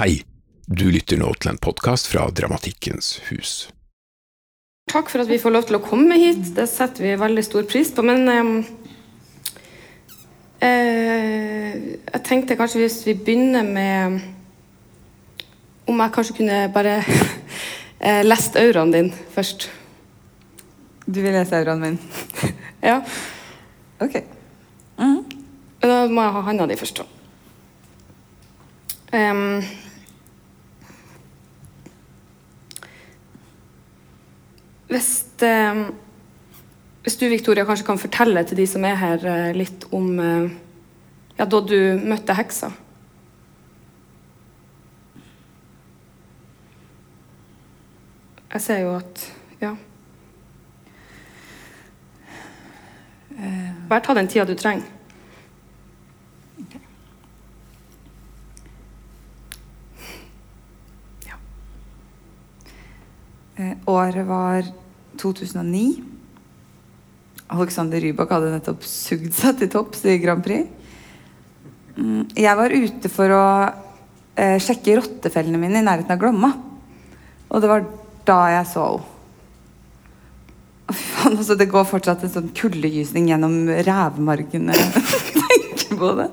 Hei, du lytter nå til en podkast fra Dramatikkens hus. Takk for at vi får lov til å komme hit. Det setter vi veldig stor pris på. Men um, uh, jeg tenkte kanskje hvis vi begynner med Om jeg kanskje kunne bare uh, lest auraen din først. Du vil lese auraen min? Ja. Ok. Da må jeg ha handa di først. da. Hvis, eh, hvis du, Victoria, kanskje kan fortelle til de som er her, eh, litt om eh, ja, da du møtte heksa. Jeg ser jo at Ja. Bare ta den tida du trenger. Ja. året var 2009. Alexander Rybak hadde nettopp sugd seg til topps i Grand Prix. Mm, Jeg var ute for å eh, sjekke rottefellene mine i nærheten av Glomma. Og det var da jeg så henne. Altså, det går fortsatt en sånn kuldegysning gjennom rævmargen når tenker på det.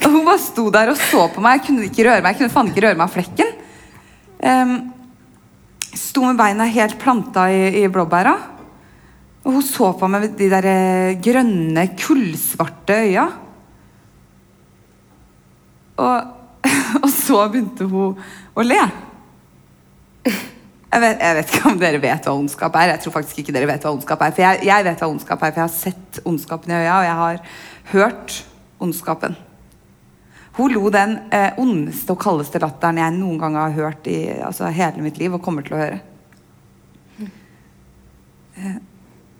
Og hun bare sto der og så på meg. Jeg kunne ikke røre meg. Jeg kunne faen ikke røre meg av flekken. Em, sto med beina helt planta i, i blåbæra. Og hun så på meg med de der eh, grønne, kullsvarte øya. Og, og så begynte hun å le. Jeg vet, jeg vet ikke om dere vet hva ondskap er. Jeg tror faktisk ikke dere vet hva ondskap er. For jeg, jeg vet hva ondskap er, for jeg har sett ondskapen i øya, og jeg har hørt ondskapen. Hun lo den eh, ondeste og kaldeste latteren jeg noen gang har hørt i altså, hele mitt liv, og kommer til å høre. Eh,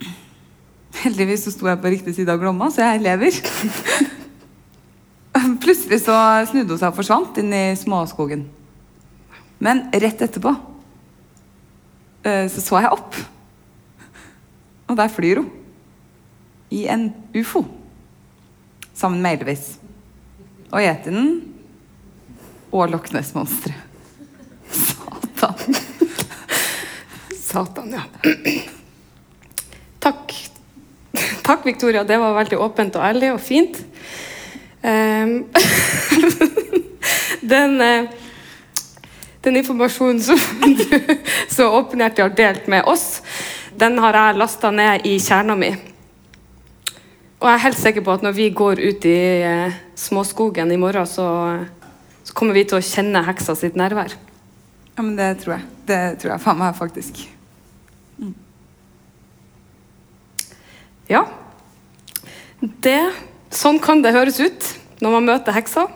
heldigvis så sto jeg på riktig side av Glomma, så jeg lever. Plutselig så snudde hun seg og forsvant inn i småskogen. Men rett etterpå eh, så så jeg opp. Og der flyr hun. I en ufo. Sammen med Elvis. Og gjeteren og Loch Ness-monsteret. Satan. Satan, ja. Takk. Takk, Victoria. Det var veldig åpent og ærlig og fint. Um, den, eh, den informasjonen som du så åpenhjertig har delt med oss, den har jeg lasta ned i kjerna mi. Og jeg er helt sikker på at når vi går ut i eh, småskogen i morgen, så, så kommer vi til å kjenne heksa sitt nærvær. Ja, men det tror jeg. Det tror jeg faen meg faktisk. Ja. Det, sånn kan det høres ut når man møter heksa.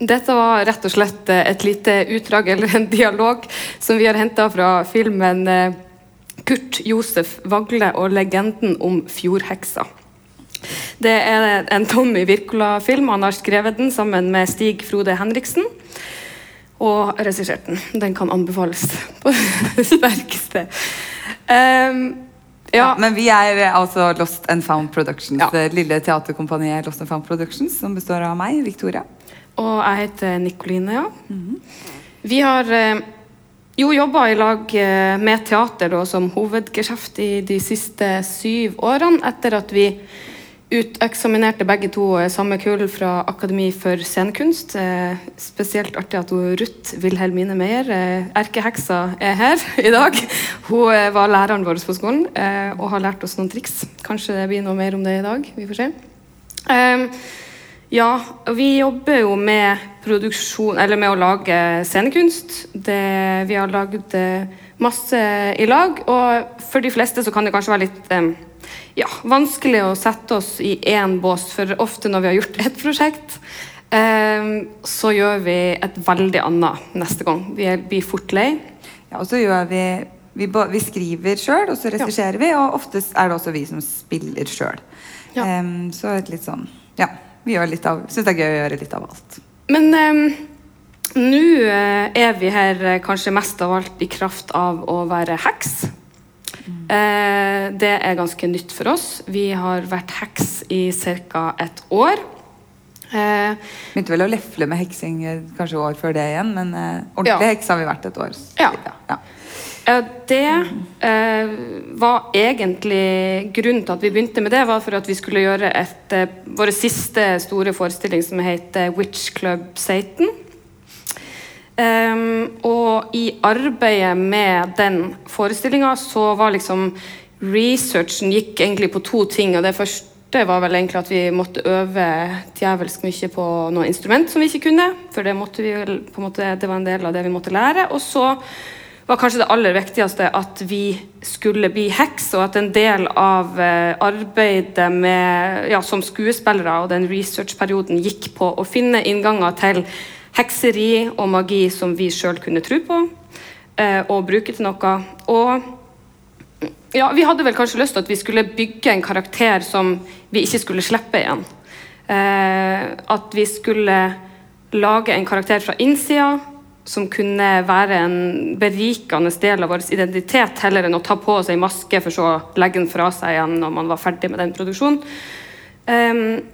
Dette var rett og slett eh, et lite utdrag eller en dialog som vi har henta fra filmen eh, Kurt Josef Vagle og legenden om fjordheksa. Det er en Tommy Wirkola-film. Han har skrevet den sammen med Stig Frode Henriksen. Og regissert den. Den kan anbefales på det sterkeste. Um, Ja. ja, men vi er eh, altså Lost and Found Productions. Ja. Lille teaterkompaniet Lost and Found Productions, som består av meg, Victoria. Og jeg heter Nikoline, ja. Vi har eh, jo jobba i lag eh, med teater da, som hovedgeskjeft i de siste syv årene, etter at vi uteksaminerte begge to eh, samme kull fra Akademi for scenekunst. Eh, spesielt artig at hun Ruth Wilhelmine Meyer, eh, erkeheksa, er her i dag. Hun eh, var læreren vår på skolen og har lært oss noen triks. Kanskje det blir noe mer om det i dag. Vi får se. Ja, vi jobber jo med produksjon, eller med å lage scenekunst. Det, vi har lagd masse i lag, og for de fleste så kan det kanskje være litt eh, ja, vanskelig å sette oss i én bås, for ofte når vi har gjort et prosjekt, eh, så gjør vi et veldig annet neste gang. Vi blir fort lei. Ja, og så gjør vi Vi, vi skriver sjøl, og så regisserer vi, og oftest er det også vi som spiller sjøl. Ja. så et litt sånn Ja. Vi gjør litt av Syns det er gøy å gjøre litt av alt. Men nå eh, er vi her eh, kanskje mest av alt i kraft av å være heks. Eh, det er ganske nytt for oss. Vi har vært heks i ca. et år. Eh, Begynte vel å lefle med heksing kanskje år før det igjen, men ordentlig Ja. heks har vi vært et år. Ja. ja. Eh, Det eh, var egentlig grunnen til at vi begynte med det, var for at vi skulle gjøre et, vår siste store forestilling som heter Witch Club Satan. Ehm, og i arbeidet med den forestillinga så var liksom Researchen gikk egentlig på to ting. og Det første var vel egentlig at vi måtte øve djevelsk mye på noe instrument som vi ikke kunne. For det, måtte vi vel, på en måte, det var en del av det vi måtte lære. Og så var kanskje det aller viktigste at vi skulle bli heks, og at en del av eh, arbeidet med, ja, som skuespillere og den researchperioden gikk på å finne innganger til hekseri og magi som vi sjøl kunne tro på, eh, og bruke til noe. Og ja, vi hadde vel kanskje lyst til at vi skulle bygge en karakter som vi ikke skulle slippe igjen. Eh, at vi skulle lage en karakter fra innsida som kunne være en berikende del av vår identitet, heller enn å ta på en maske for så å legge den fra seg igjen når man var ferdig med den produksjonen. Ehm,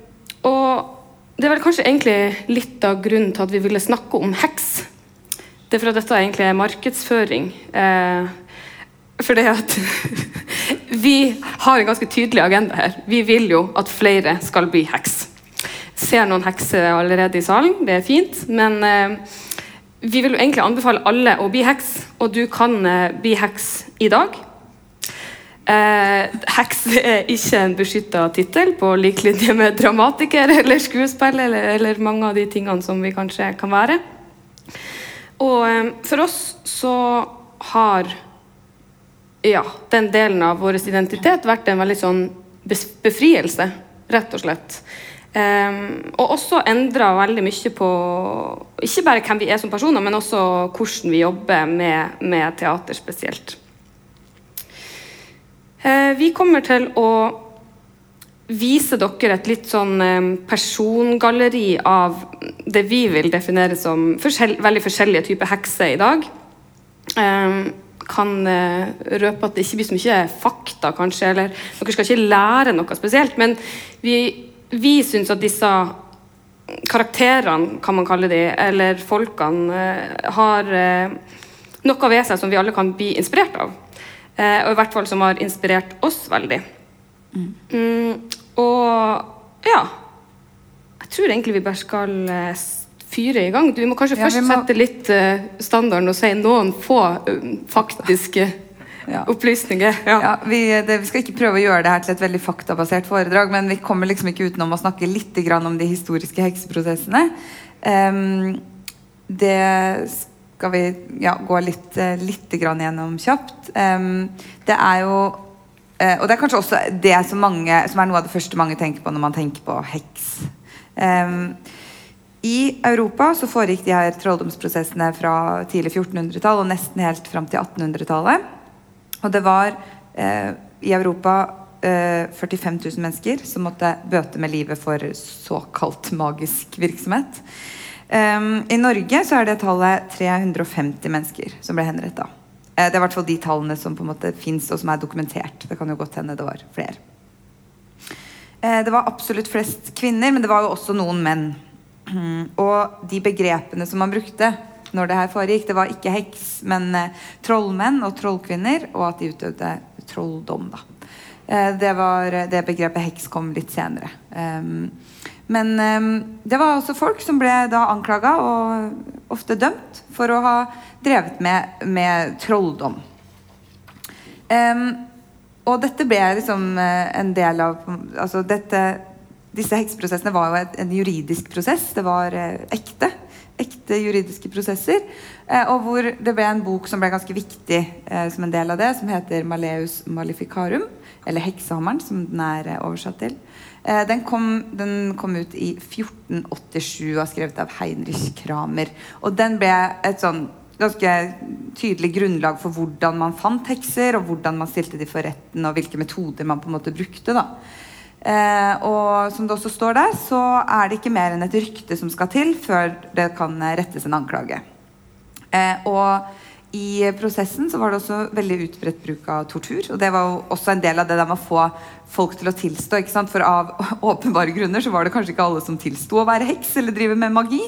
og det er vel kanskje egentlig litt av grunnen til at vi ville snakke om heks. Det er for at dette egentlig er markedsføring. Eh, for det at vi har en ganske tydelig agenda her. Vi vil jo at flere skal bli heks. Ser noen hekser allerede i salen, det er fint. Men eh, vi vil jo egentlig anbefale alle å bli heks, og du kan eh, bli heks i dag. Eh, heks er ikke en beskytta tittel på lik linje med dramatiker eller skuespiller eller, eller mange av de tingene som vi kanskje kan være. Og eh, for oss så har ja, den delen av vår identitet vært en veldig sånn befrielse, rett og slett. Um, og også endra veldig mye på ikke bare hvem vi er som personer, men også hvordan vi jobber med, med teater spesielt. Eh, vi kommer til å vise dere et litt sånn eh, persongalleri av det vi vil definere som forskjell, veldig forskjellige typer hekser i dag. Eh, kan røpe at det ikke blir så mye fakta, kanskje, eller dere skal ikke lære noe spesielt, men vi, vi syns at disse karakterene, kan man kalle de, eller folkene, har noe ved seg som vi alle kan bli inspirert av. Eh, og i hvert fall som har inspirert oss veldig. Mm, og ja Jeg tror egentlig vi bare skal eh, fyre i gang. Du må kanskje Ja, først må- sette litt uh, standarden og si noen få eh, faktiske Ja. opplysninger. Ja. Ja, vi, det, vi skal ikke prøve å gjøre det her til et veldig faktabasert foredrag, men vi kommer liksom ikke utenom å snakke litt grann om de historiske hekseprosessene. Um, det skal vi ja, gå litt, eh, litt gjennom kjapt. Det er jo eh, Og det er kanskje også det som, mange, som er noe av det første mange tenker på når man tenker på heks. I Europa så foregikk de her trolldomsprosessene fra tidlig 1400-tall og nesten helt fram til 1800-tallet. Og det var eh, i Europa eh, 45 000 mennesker som måtte bøte med livet for såkalt magisk virksomhet. Um, I Norge så er det tallet 350 mennesker som ble henretta. Eh, det er i hvert fall de tallene som på en måte fins og som er dokumentert. Det kan jo godt hende det var flere. Eh, det var absolutt flest kvinner, men det var jo også noen menn. Og de begrepene som man brukte når det her foregikk, det var ikke heks, men eh, trollmenn og trollkvinner, og at de utøvde trolldom. da. Det, var, det begrepet heks kom litt senere. Um, men um, det var også folk som ble da anklaga og ofte dømt for å ha drevet med, med trolldom. Em, og dette ble liksom eh, en del av altså dette, Disse hekseprosessene var jo et, en juridisk prosess. Det var eh, ekte. Ekte juridiske prosesser. Eh, og hvor det ble en bok som ble ganske viktig eh, som en del av det, som heter 'Maleus Maleficarum'. Eller 'Heksehammeren', som den er eh, oversatt til. Eh, den, kom, den kom ut i 1487 og er skrevet av Heinrich Kramer. Og den ble et sånn ganske tydelig grunnlag for hvordan man fant hekser, og hvordan man stilte de for retten, og hvilke metoder man på en måte brukte. da. Eh, og som det også står der, så er det ikke mer enn et rykte som skal til før det kan rettes en anklage. Eh, og i prosessen så var det også veldig utbredt bruk av tortur. Og det var jo også en del av det der med å få folk til å tilstå. ikke sant? For av åpenbare grunner så var det kanskje ikke alle som tilsto å være heks eller drive med magi.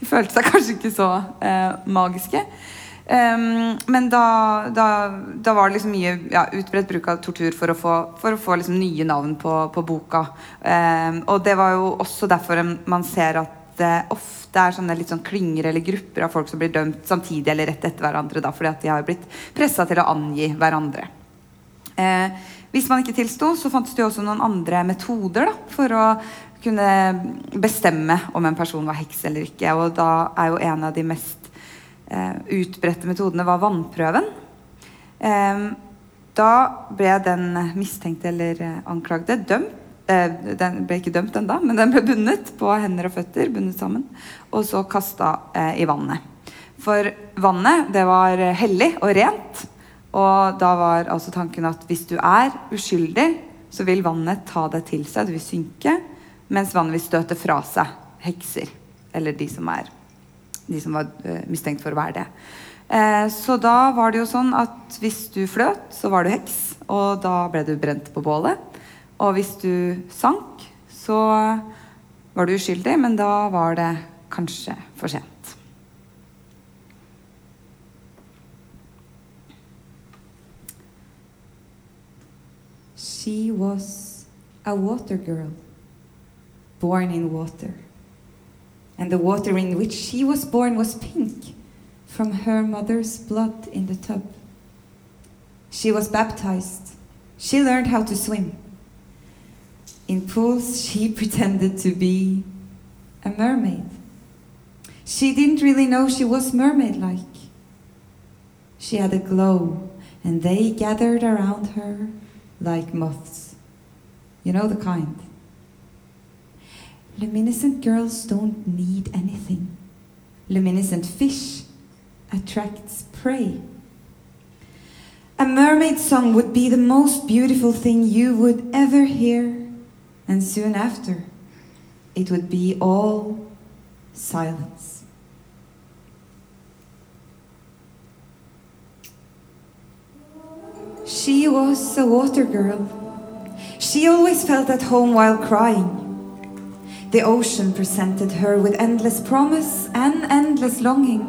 De følte seg kanskje ikke så eh, magiske. Um, men da, da, da, var det liksom mye ja, utbredt bruk av tortur for å få, for å få liksom nye navn på, på boka. Um, og det var jo også derfor man ser at det ofte er sånne litt sånn klynger eller grupper av folk som blir dømt samtidig eller rett etter hverandre. Da, fordi at de har blitt pressa til å angi hverandre. Eh, hvis man ikke tilsto, så fantes det jo også noen andre metoder da, for å kunne bestemme om en person var heks eller ikke. Og da er jo en av de mest eh, utbredte metodene var vannprøven. Eh, da ble den mistenkte eller eh, anklagde dømt. Eh, den ble ikke dømt ennå, men den ble bundet på hender og føtter. bundet sammen, Og så kasta eh, i vannet. For vannet det var hellig og rent. Og da var altså tanken at hvis du er uskyldig, så vil vannet ta deg til seg, det vil synke. Mens vannet vil støte fra seg hekser, eller de som er de som var uh, mistenkt for å være det. Eh, så da var det jo sånn at hvis du fløt, så var du heks, og da ble du brent på bålet. Og hvis du sank, så var du uskyldig, men da var det kanskje for sent. She was a water girl, born in water. and the water in which she was born was pink from her mother's blood in the tub. She was baptized. She learned how to swim. In pools, she pretended to be a mermaid. She didn't really know she was mermaid like. She had a glow, and they gathered around her like moths. You know the kind. Luminescent girls don't need anything. Luminescent fish attracts prey. A mermaid song would be the most beautiful thing you would ever hear, and soon after, it would be all silence. She was a water girl. She always felt at home while crying. The ocean presented her with endless promise and endless longing.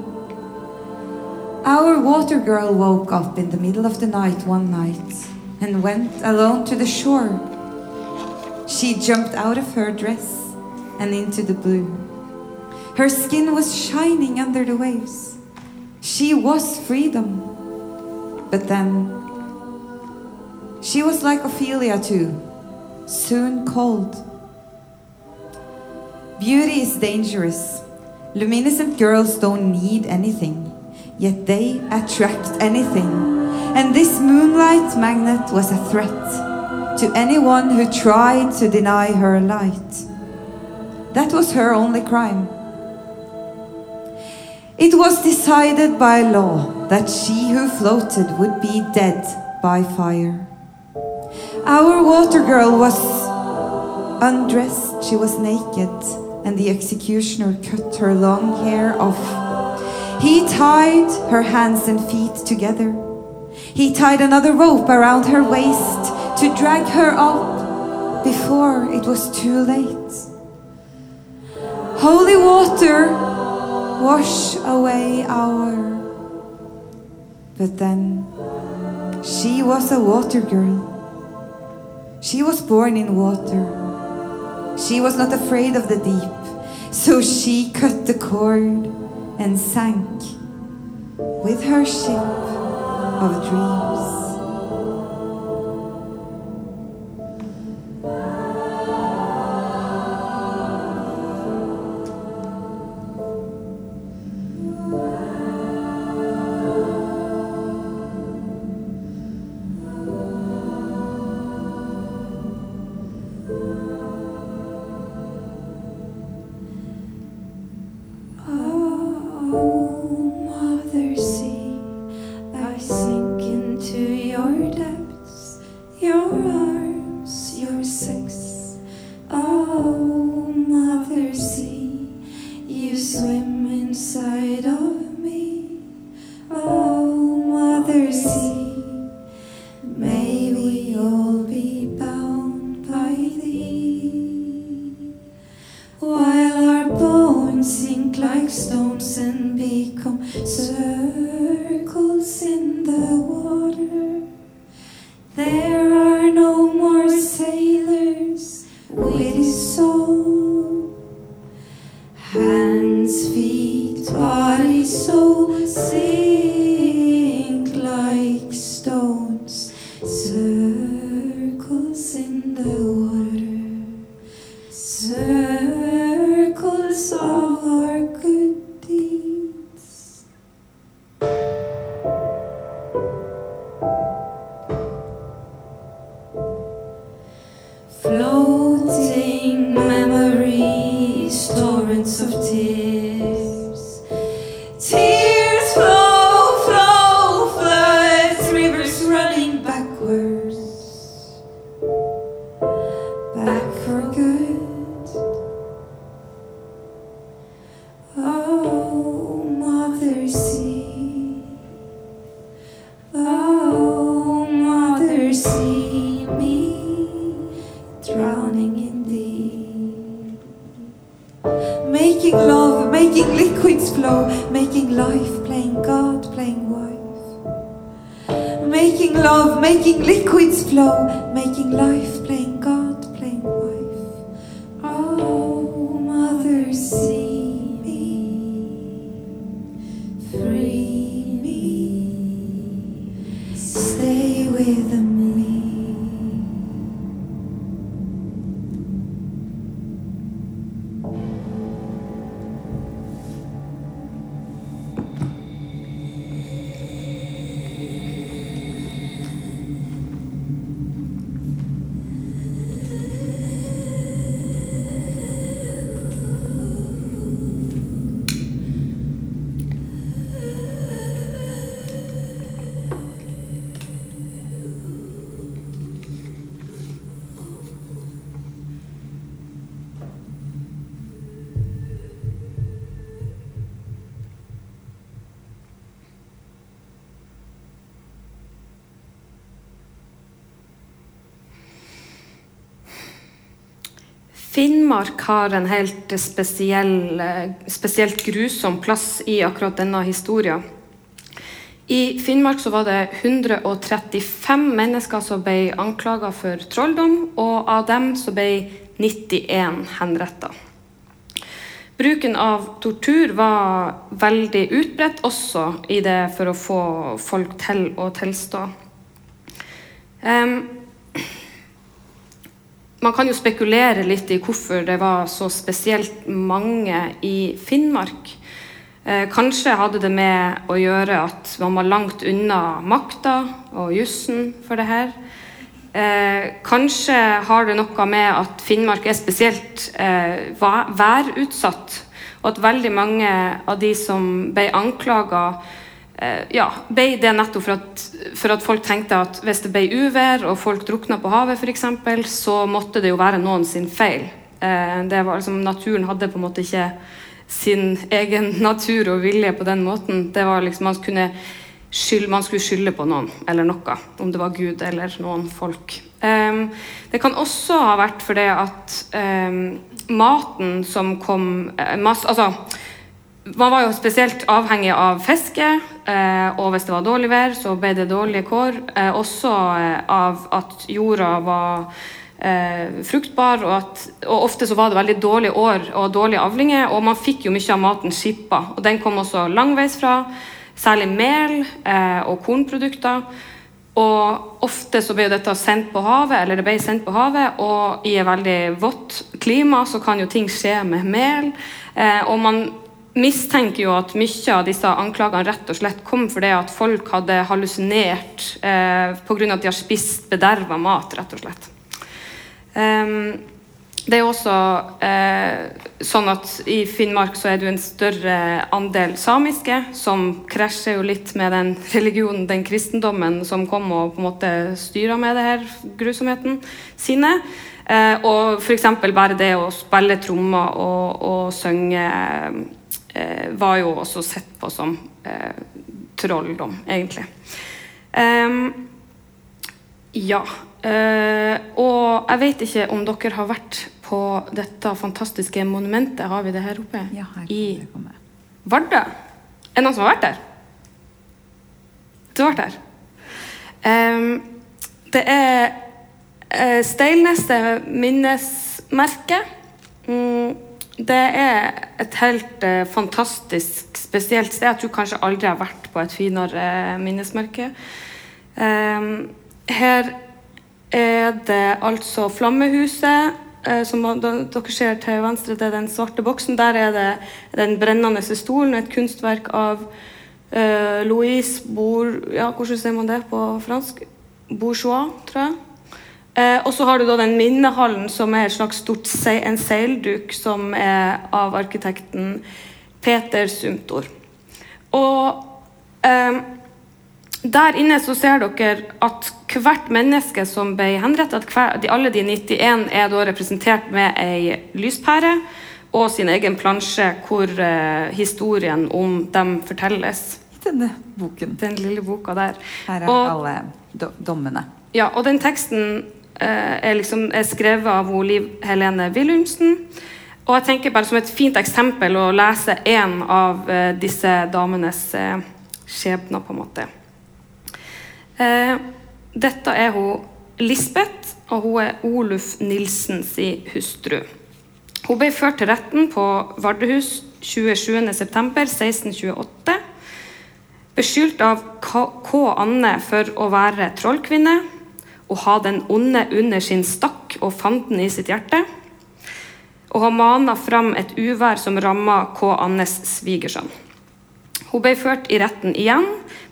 Our water girl woke up in the middle of the night one night and went alone to the shore. She jumped out of her dress and into the blue. Her skin was shining under the waves. She was freedom. But then, she was like Ophelia too, soon cold Beauty is dangerous. Luminescent girls don't need anything, yet they attract anything. And this moonlight magnet was a threat to anyone who tried to deny her light. That was her only crime. It was decided by law that she who floated would be dead by fire. Our water girl was undressed, she was naked and the executioner cut her long hair off. He tied her hands and feet together. He tied another rope around her waist to drag her up before it was too late. Holy water, wash away our. But then she was a water girl. She was born in water. She was not afraid of the deep, so she cut the cord and sank with her ship of dreams. and become circles in the water. There Finnmark har en helt spesiell, eh, spesielt grusom plass i akkurat denne historien. I Finnmark så var det 135 mennesker som ble anklaga for trolldom, og av dem så ble 91 henretta. Bruken av tortur var veldig utbredt også i det for å få folk til å tilstå. Man kan jo spekulere litt i hvorfor det var så spesielt mange i Finnmark. Eh, kanskje hadde det med å gjøre at man var langt unna makta og jussen for det her. Eh, kanskje har det noe med at Finnmark er spesielt eh, værutsatt, og at veldig mange av de som ble anklaga, ja, ble det nettopp for at, for at folk tenkte at hvis det ble uvær og folk drukna på havet f.eks., så måtte det jo være noen sin feil. Eh, det var liksom, naturen hadde på en måte ikke sin egen natur og vilje på den måten. Det var liksom, man, kunne skyld, man skulle skylde på noen eller noe, om det var Gud eller noen folk. Ehm, det kan også ha vært fordi at maten som kom eh, altså, man var jo spesielt avhengig av fiske, eh, og hvis det var dårlig vær, så ble det dårlige kår. Eh, også eh, av at jorda var fruktbar, og, at, og ofte så var det veldig dårlige år og dårlige avlinger, og man fikk jo mye av maten skippa. Og den kom også langveisfra, særlig mel og kornprodukter. Og ofte så ble dette sendt på havet, eller det ble sendt på havet, og i et veldig vått klima så kan jo ting skje med mel. Og man mistenker jo at mye av disse anklagene rett og slett kom fordi at folk hadde hallusinert eh, pga. at de har spist bederva mat, rett og slett. Um, det er jo også eh, sånn at i Finnmark så er det jo en større andel samiske, som krasjer jo litt med den religionen, den kristendommen, som kom og på en måte styra med det her grusomheten sine. Eh, og f.eks. bare det å spille trommer og, og synge var jo også sett på som eh, trolldom, egentlig. Ja. eh, og jeg vet ikke om dere har vært på dette fantastiske monumentet. Har vi det her oppe? Ja, her kan I. Vardø. Er det noen som har vært der? Du har vært der? Det er Steilneset minnesmerke. Mm, det er et helt eh, fantastisk spesielt sted. Jeg tror kanskje aldri jeg har vært på et finere eh, minnesmerke. Eh, her er det altså Flammehuset, eh, som dere ser til venstre. Det er den svarte boksen. Der er det den brennende stolen, et kunstverk av eh, Louise Bour... Ja, hvordan sier man det på fransk? Bourgeois, tror jeg. Eh, og så har du da den minnehallen, som er et slags stort se en seilduk som er av arkitekten Peter Sumtor. Og eh, der inne så ser dere at hvert menneske som ble henrettet, hver, de, alle de 91 er da representert med ei lyspære og sin egen plansje hvor eh, historien om dem fortelles. I denne boken. Den lille boka der. Her er Og- alle do dommene. Ja, og den teksten er, liksom, er skrevet av Liv Helene Willumsen. Og jeg tenker bare som et fint eksempel å lese en av eh, disse damenes eh, skjebner, på en måte. Eh, dette er hun Lisbeth, og hun er Oluf Nilsens hustru. Hun ble ført til retten på Vardøhus 27.9.1628 beskyldt av. K. Anne for å være trollkvinne og ha den onde under sin stakk og fanden i sitt hjerte, og ha mana fram et uvær som ramma K. Annes svigersønn. Hun ble ført i retten igjen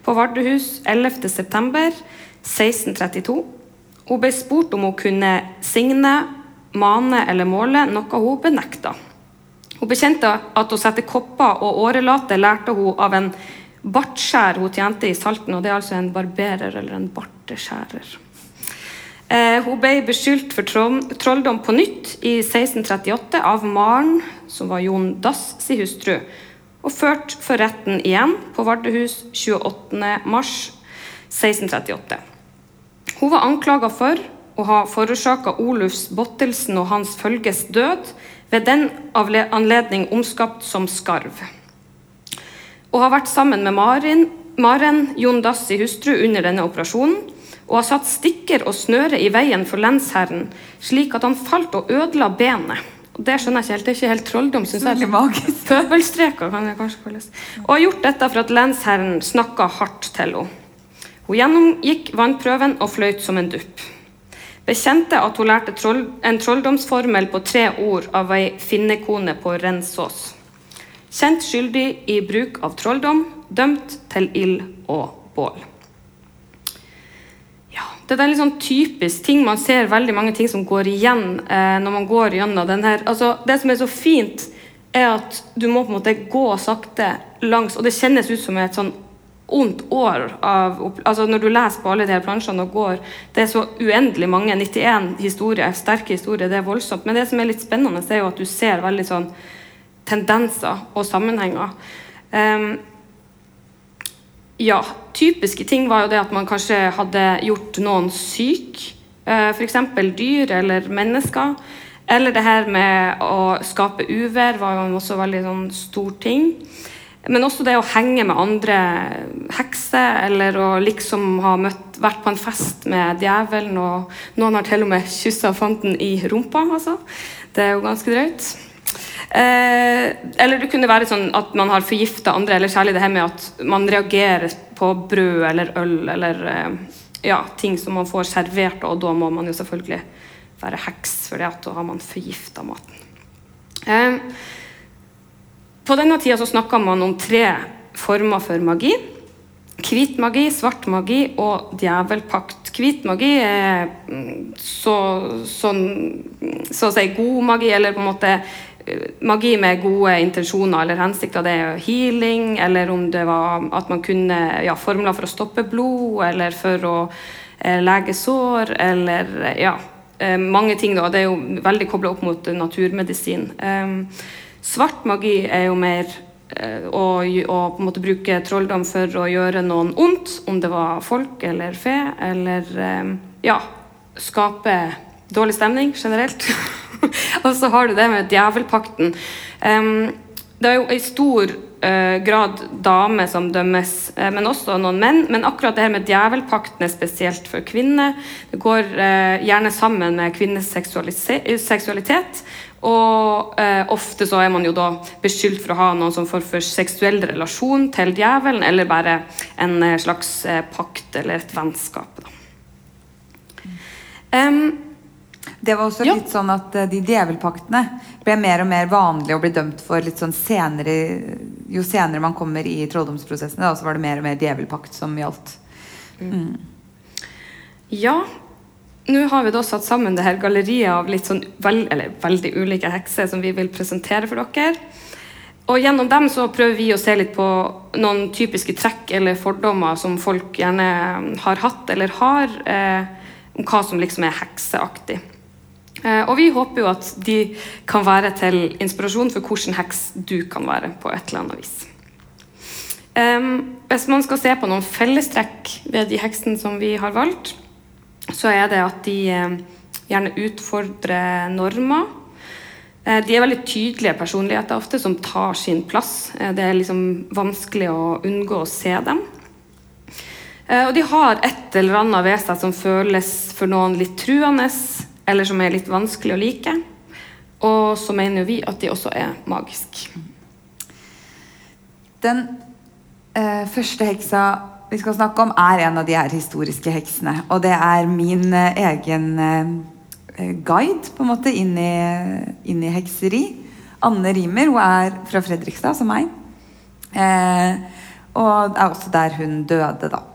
på Vardøhus 11.9.1632. Hun ble spurt om hun kunne signe, mane eller måle, noe hun benekta. Hun bekjente at å sette kopper og årelate lærte hun av en bartskjær hun tjente i Salten, og det er altså en barberer eller en barteskjærer. Eh, hun ble beskyldt for trolldom på nytt i 1638 av Maren, som var Jon Dass si hustru, og ført for retten igjen på Vardøhus 28.3.1638. Hun var anklaga for å ha forårsaka Olufs Bottelsen og hans følges død, ved den anledning omskapt som skarv. Og har vært sammen med Maren, Maren, Jon Dass i hustru, under denne operasjonen, og har satt stikker og snøre i veien for lensherren, slik at han falt og ødela benet. Og det skjønner jeg ikke helt. Det er ikke helt trolldom, syns jeg. Magisk. Pøbelstreker kan det kanskje kalles. Og har gjort dette for at lensherren snakka hardt til henne. Hun gjennomgikk vannprøven og fløyt som en dupp. Bekjente at hun lærte troll, en trolldomsformel på tre ord av ei finnekone på Rensås. Kjent skyldig i bruk av trolldom, dømt til ild og bål. Det er en sånn typisk ting man ser veldig mange ting som går igjen eh, når man går gjennom den her. Altså, det som er så fint, er at du må på en måte gå sakte langs, og det kjennes ut som et sånn ondt år av altså Når du leser på alle de her plansjene og går Det er så uendelig mange. 91 historier, sterke historier, det er voldsomt. Men det som er litt spennende, er jo at du ser veldig sånn tendenser og sammenhenger. Ehm, ja, typiske ting var jo det at man kanskje hadde gjort noen syk. Uh, F.eks. dyr eller mennesker. Eller det her med å skape uvær var jo også veldig sånn stor ting. Men også det å henge med andre hekser, eller å liksom ha møtt, vært på en fest med djevelen, og noen har til og med kyssa fanten i rumpa, altså. Det er jo ganske drøyt. Eh, eller det kunne være sånn at man har forgifta andre, eller særlig det her med at man reagerer på brød eller øl eller eh, ja, ting som man får servert, og da må man jo selvfølgelig være heks, for da har man forgifta maten. Eh, på denne tida så snakka man om tre former for magi. Hvit magi, svart magi og djevelpakt. Hvit magi er mm, så, sånn, så å si god magi, eller på en måte magi med gode intensjoner eller hensikter. Det er healing, eller om det var at man kunne ja, formler for å stoppe blod, eller for å eh, lege sår, eller eh, ja, eh, mange ting. Da. Det er jo veldig kobla opp mot naturmedisin. Um, Svart magi er jo mer eh, å, å på en måte bruke trolldom for å gjøre noen ondt, om det var folk eller fe, eller eh, ja, skape dårlig stemning generelt. og så har du det med djevelpakten. Um, det er jo i stor uh, grad damer som dømmes, uh, men også noen menn. Men akkurat det her med djevelpakten er spesielt for kvinner. Det går uh, gjerne sammen med kvinners seksualitet. Og ofte så er man jo da beskyldt for å ha noen som får for seksuell relasjon til djevelen, eller bare en slags pakt eller et vennskap. Da. Um, det var også litt sånn at eh, de djevelpaktene ble mer og mer vanlige å bli dømt for litt sånn senere Jo senere man kommer i trolldomsprosessene, da, så var det mer og mer djevelpakt som gjaldt. Ja, nå har vi da satt sammen det her galleriet av litt sånn vel, eller veldig ulike hekser som vi vil presentere for dere. Og gjennom dem så prøver vi å se litt på noen typiske trekk eller fordommer som folk gjerne har hatt eller har, eh, om hva som liksom er hekseaktig. Eh, og vi håper jo at de kan være til inspirasjon for hvordan heks du kan være på et eller annet vis. Hvis man skal se på noen fellestrekk ved de heksene som vi har valgt, så er det at de eh, gjerne utfordrer normer. Eh, de er veldig tydelige personligheter ofte, som tar sin plass. Det er liksom vanskelig å unngå å se dem. Og de har et eller annet ved seg som føles for noen litt truende, eller som er litt vanskelig å like. Og så mener vi at de også er magiske. Den eh, første heksa vi skal snakke om, er en av de her historiske heksene. Og det er min eh, egen eh, guide på en måte inn i, inn i hekseri. Anne Rimer. Hun er fra Fredrikstad, som meg. Eh, og det er også der hun døde, da.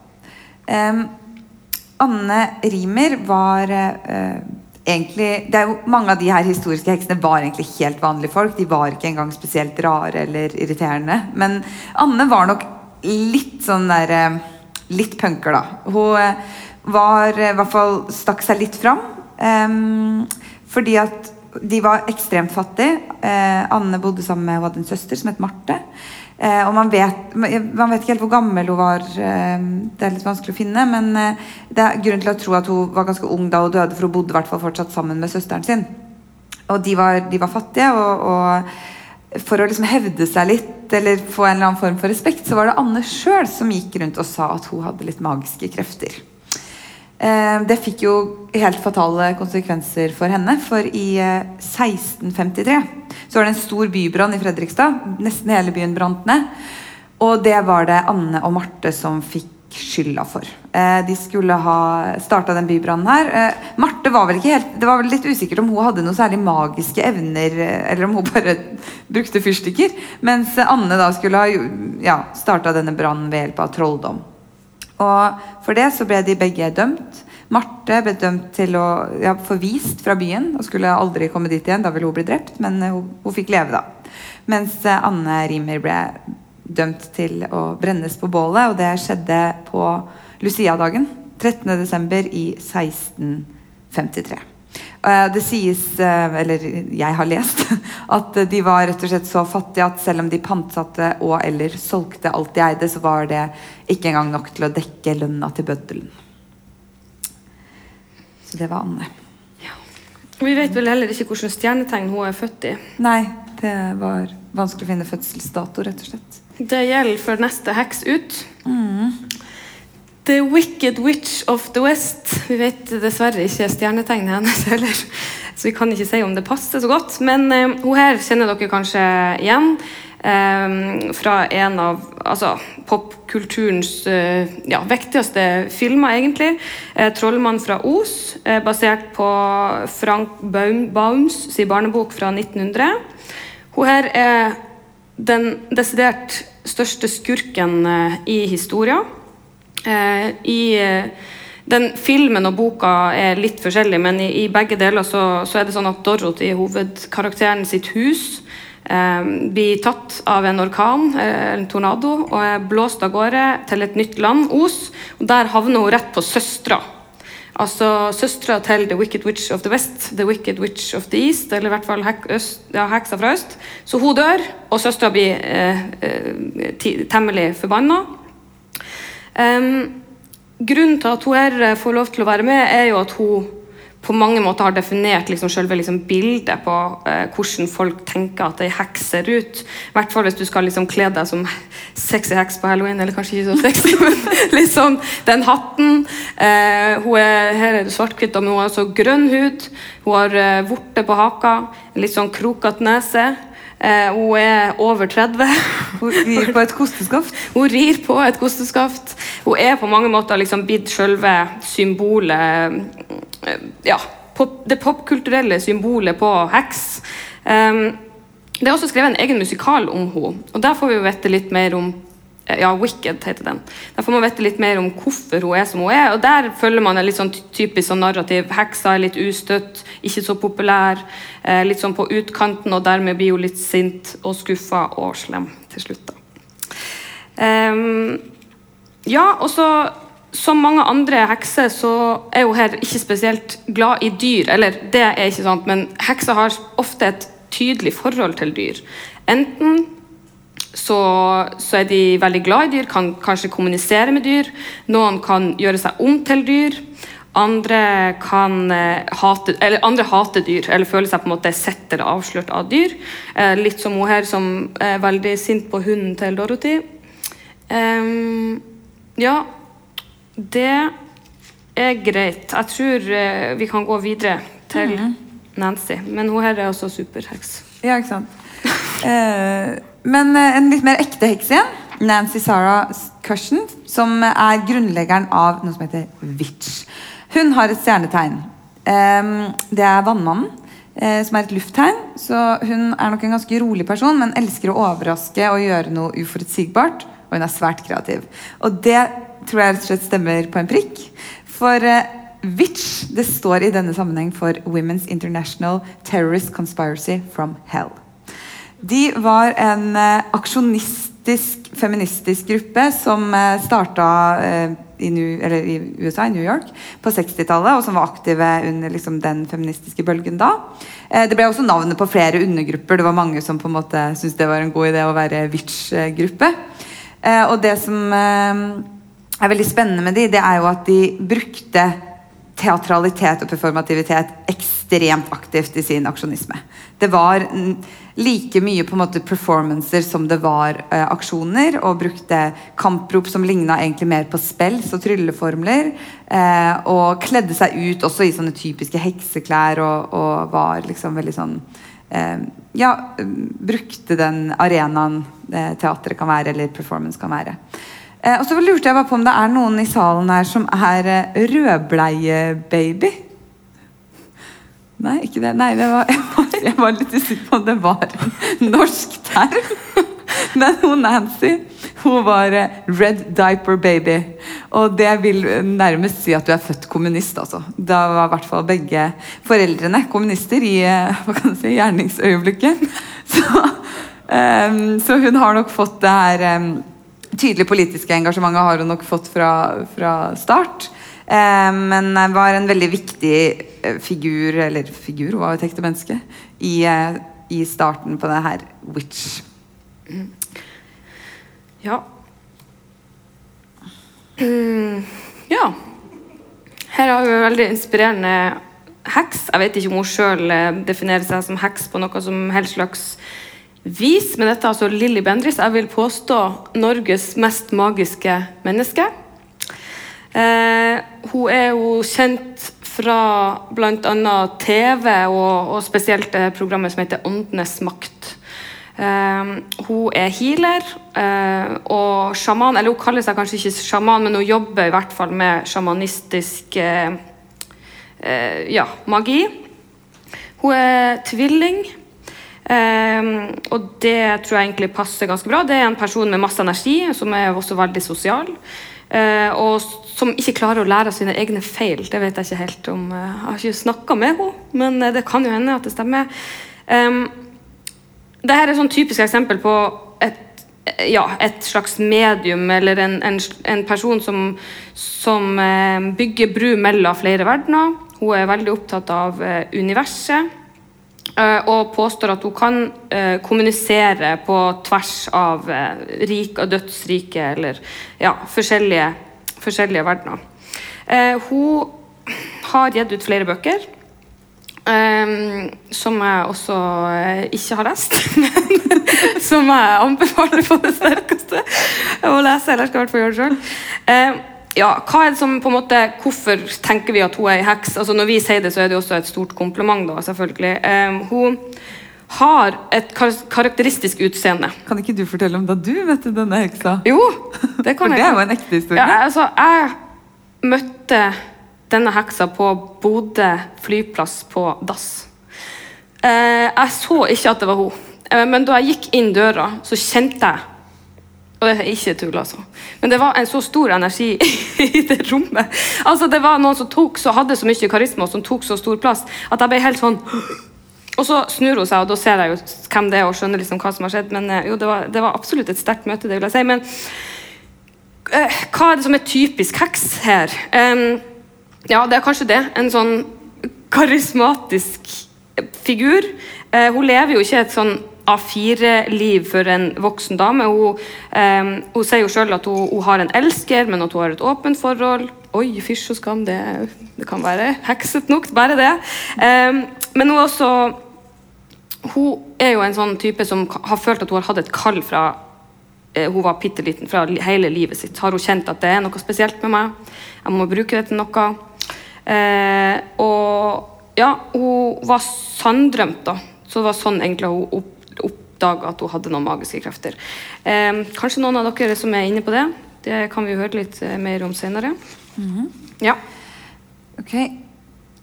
Anne Rimer var eh, egentlig det er jo, Mange av de her historiske heksene var egentlig helt vanlige folk. De var ikke engang spesielt rare eller irriterende. Men Anne var nok litt sånn der eh, Litt punker, da. Hun eh, var eh, i hvert fall stakk seg litt fram. Um, fordi at de var ekstremt fattige. Eh, Anne bodde sammen med Hun hadde en søster som het Marte. Eh, og man vet, man vet ikke helt hvor gammel hun var. Eh, det er litt vanskelig å finne. Men eh, det er grunn til å tro at hun var ganske ung da hun døde, for hun bodde i fortsatt sammen med søsteren sin. Og de var, de var fattige, og, og for å liksom hevde seg litt, eller få en eller annen form for respekt, så var det Anne sjøl som gikk rundt og sa at hun hadde litt magiske krefter. Eh, Det fikk jo helt fatale konsekvenser for henne. For i eh, 1653 så var det en stor bybrann i Fredrikstad. Nesten hele byen brant ned. Og det var det Anne og Marte som fikk skylda for. Eh, De skulle ha starta den bybrannen her. Eh, Marte var vel ikke helt Det var vel litt usikkert om hun hadde noe særlig magiske evner, eh, eller om hun bare brukte fyrstikker. Mens Anne da skulle ha ja, starta denne brannen ved hjelp av trolldom. Og for det så ble de begge dømt. Marte ble dømt til å ja, forvist fra byen og skulle aldri komme dit igjen. Da ville hun bli drept, men eh, hun, hun fikk leve, da. Mens eh, Anne Rimer ble dømt til å brennes på bålet, og det skjedde på Lucia-dagen. 13.12. i 1653. Eh, Det sies, eh, eller jeg har lest, at de var rett og slett så fattige at selv om de pantsatte og eller solgte alt de eide, så var det ikke engang nok til å dekke lønna til bøddelen. Så det var Anne. Ja. vi vet vel heller ikke hvilket stjernetegn hun er født i. Nei, det var vanskelig å finne fødselsdato, rett og slett. Det gjelder for neste heks ut. The Wicked Witch of the West. Vi vet dessverre ikke stjernetegnet hennes heller, så vi kan ikke si om det passer så godt. Men eh, hun her kjenner dere kanskje igjen eh, fra en av altså, popkulturens eh, ja, viktigste filmer, egentlig. Eh, 'Trollmann fra Os', eh, basert på Frank Baum, Baums sin barnebok fra 1900. Hun her er den desidert største skurken eh, i historien. Eh, I eh, den filmen og boka er litt forskjellig, men i, i begge deler så, så er det sånn at Dorothy, hovedkarakteren sitt hus, eh, blir tatt av en orkan, eh, en tornado, og er blåst av gårde til et nytt land, Os. Og der havner hun rett på søstera. Altså søstera til The Wicked Witch of the West, The Wicked Witch of the East, eller i hvert fall hek, øst, ja, heksa fra øst. Så hun dør, og søstera blir eh, eh, temmelig forbanna. Grunnen til at hun her eh, får lov til å være med, er jo at hun på mange måter har definert liksom selve liksom bildet på eh, hvordan folk tenker at ei heks ser ut. I hvert fall hvis du skal liksom kle deg som sexy heks på halloween, eller kanskje ikke så sexy, men liksom den hatten. Eh, hun er, her er det svart-hvitt, men hun har også grønn hud. Hun har eh, vorte på haka, litt sånn krokete nese. Eh, hun er over 30. Hun rir på et kosteskaft. Hun rir på et kosteskaft. Hun er på mange måter liksom blitt selve symbolet eh, Ja, pop, det popkulturelle symbolet på heks. Eh, det er også skrevet en egen musikal om henne, og der får vi jo vite litt mer om ja, Wicked heter den. Der får man vite litt mer om hvorfor hun er som hun er. og Der følger man en litt sånn typisk sånn narrativ. Heksa er litt ustøtt, ikke så populær, eh, litt sånn på utkanten, og dermed blir hun litt sint og skuffa og slem til slutt. da. Um, ja, og så som mange andre hekser så er hun her ikke spesielt glad i dyr. Eller det er ikke sant, men hekser har ofte et tydelig forhold til dyr. Enten så, så, er de veldig glad i dyr, kan kanskje kommunisere med dyr. Noen kan gjøre seg om til dyr. Andre, kan, eh, hate, eller andre hater dyr, eller føler seg på en måte sett eller avslørt av dyr. Eh, litt som hun her som er veldig sint på hunden til Dorothy. Um, ja, det er greit. Jeg tror eh, vi kan gå videre til Nancy. Men hun her er også superheks. Ja, ikke sant. Eh, men eh, en litt mer ekte heks igjen. Nancy Sarah Cushion, som er grunnleggeren av noe som heter Witch. Hun har et stjernetegn. Eh, det er Vannmannen, eh, som er et lufttegn. Så hun er nok en ganske rolig person, men elsker å overraske og gjøre noe uforutsigbart. Og hun er svært kreativ. Og det tror jeg rett og slett stemmer på en prikk. For eh, Witch det står i denne sammenheng for Women's International Terrorist Conspiracy from Hell. De var en eh, aksjonistisk, feministisk gruppe som eh, starta eh, i, i, USA, i New York, på 60-tallet, og som var aktive under liksom, den feministiske bølgen da. Det ble også navnet på flere undergrupper. Det var mange som på en måte syntes det var en god idé å være Witch-gruppe. Og det som er veldig spennende med de, det er jo at de brukte teatralitet og performativitet ekstremt aktivt i sin aksjonisme. Det var like mye på en måte performancer som det var eh, aksjoner, og brukte kamprop som ligna egentlig mer på spells og trylleformler. Eh, og kledde seg ut også i sånne typiske hekseklær og, og var liksom veldig sånn eh, Ja, brukte den arenaen eh, teatret kan være, eller performance kan være. Eh, og så lurte jeg bare på om det er noen i salen her som er eh, rødbleiebaby. Nei, ikke det. Nei, det var, jeg, var, jeg var litt usikker på om det var norsk term. Men hun Nancy hun var eh, red diaper baby. Og det vil nærmest si at du er født kommunist. altså. Da var i hvert fall begge foreldrene kommunister i hva kan si, gjerningsøyeblikket. Så, så hun har nok fått det her tydelige politiske engasjementet har hun nok fått fra, fra start. Eh, men var en veldig viktig eh, figur, eller figur, hun var jo et ekte menneske, i, eh, i, starten på det her Witch. Ja. Mm, ja. Her har vi en veldig inspirerende heks. Jeg vet ikke om hun sjøl eh, definerer seg som heks på noe som helst slags vis, men dette er altså Lilly Bendriss. Jeg vil påstå Norges mest magiske menneske. Eh, hun er jo kjent fra bl.a. TV, og, og, spesielt det programmet som heter Åndenes makt. Eh, hun er healer eh, og sjaman, eller hun kaller seg kanskje ikke sjaman, men hun jobber i hvert fall med sjamanistisk eh, eh, ja, magi. Hun er tvilling. Um, og det tror jeg egentlig passer ganske bra. Det er en person med masse energi, som er også veldig sosial. Uh, og som ikke klarer å lære av sine egne feil. Det vet jeg ikke helt om. Uh, jeg har ikke snakka med henne, men uh, det kan jo hende at det stemmer. Um, Dette er et sånn typisk eksempel på et, ja, et slags medium, eller en, en, en person som, som bygger bru mellom flere verdener. Hun er veldig opptatt av universet. Uh, og påstår at hun kan uh, kommunisere på tvers av uh, rik og dødsrike, eller ja, forskjellige, forskjellige verdener. hun har gitt ut flere bøker. Um, som jeg også uh, ikke har lest. Men som jeg anbefaler på det sterkeste å lese. Eller skal i hvert fall gjøre det sjøl. Ja, hva er det som på en måte, Hvorfor tenker vi at hun er ei heks? Altså, når vi sier det, så er det også et stort kompliment. da, selvfølgelig. Um, hun har et kar karakteristisk utseende. Kan ikke du fortelle om da du møtte denne heksa? Jo, det kan For jeg. det er jo en ekte historie. Ja, altså, jeg møtte denne heksa på Bodø flyplass på dass. Uh, jeg så ikke at det var hun, uh, men da jeg gikk inn døra, så kjente jeg og det er ikke tull, altså. Men det var en så stor energi i det rommet. Altså, Det var noen som tok, så hadde så mye karisma og som tok så stor plass at jeg ble helt sånn Og så snur hun seg, og da ser jeg jo hvem det er og skjønner liksom hva som har skjedd. Men eh, jo, det var, det var absolutt et sterkt møte, det vil jeg si. Men uh, hva er det som er typisk heks her? Um, ja, det er kanskje det. En sånn karismatisk figur. Uh, hun lever jo ikke et sånn A4-liv for en voksen dame. Hun, um, hun sier jo sjøl at hun, hun har en elsker, men at hun har et åpent forhold. Oi, fysj og skam, det, det kan være hekset nok, bare det. Um, men hun også Hun er jo en sånn type som har følt at hun har hatt et kall fra uh, hun var bitte liten, fra hele livet sitt. Har hun kjent at det er noe spesielt med meg? Jeg må bruke det til noe. Uh, og ja, hun var sanndrømt, da. Så det var sånn egentlig hun opp, oppdaga at hun hadde noen magiske krefter. Eh, kanskje noen av dere som er inne på det? Det kan vi høre litt eh, mer om senere. Ja. Ok.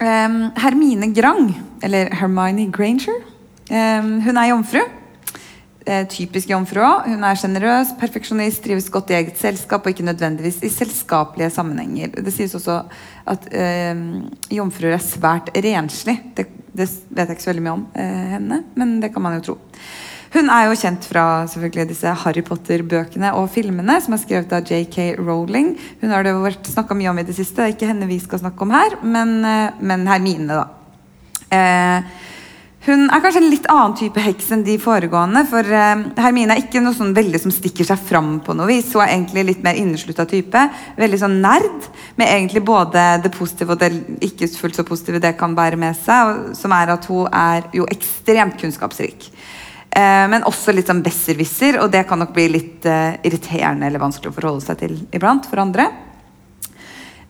Um, Hermine Grang, eller Hermione Granger, um, hun er jomfru. Eh, typisk jomfru òg. Hun er sjenerøs, perfeksjonist, trives godt i eget selskap og ikke nødvendigvis i selskapelige sammenhenger. Det sies også at em, jomfruer er svært renslig. Det, det vet jeg ikke så veldig mye om eh, henne, men det kan man jo tro. Hun er jo kjent fra selvfølgelig disse Harry Potter-bøkene og filmene som er skrevet av JK Rowling. Hun har det vært snakka mye om i det siste. Det er ikke henne vi skal snakke om her, men, eh, men Hermine, da. Eh, hun er kanskje en litt annen type heks enn de foregående. For eh, Hermine er ikke noe sånn veldig som stikker seg fram på noe vis. Hun er egentlig litt mer inneslutta type. Veldig sånn nerd, med egentlig både det positive og det ikke fullt så positive det kan bære med seg. Som er at hun er jo ekstremt kunnskapsrik. Eh, men også litt sånn besserwisser, og det kan nok bli litt eh, irriterende eller vanskelig å forholde seg til iblant for andre.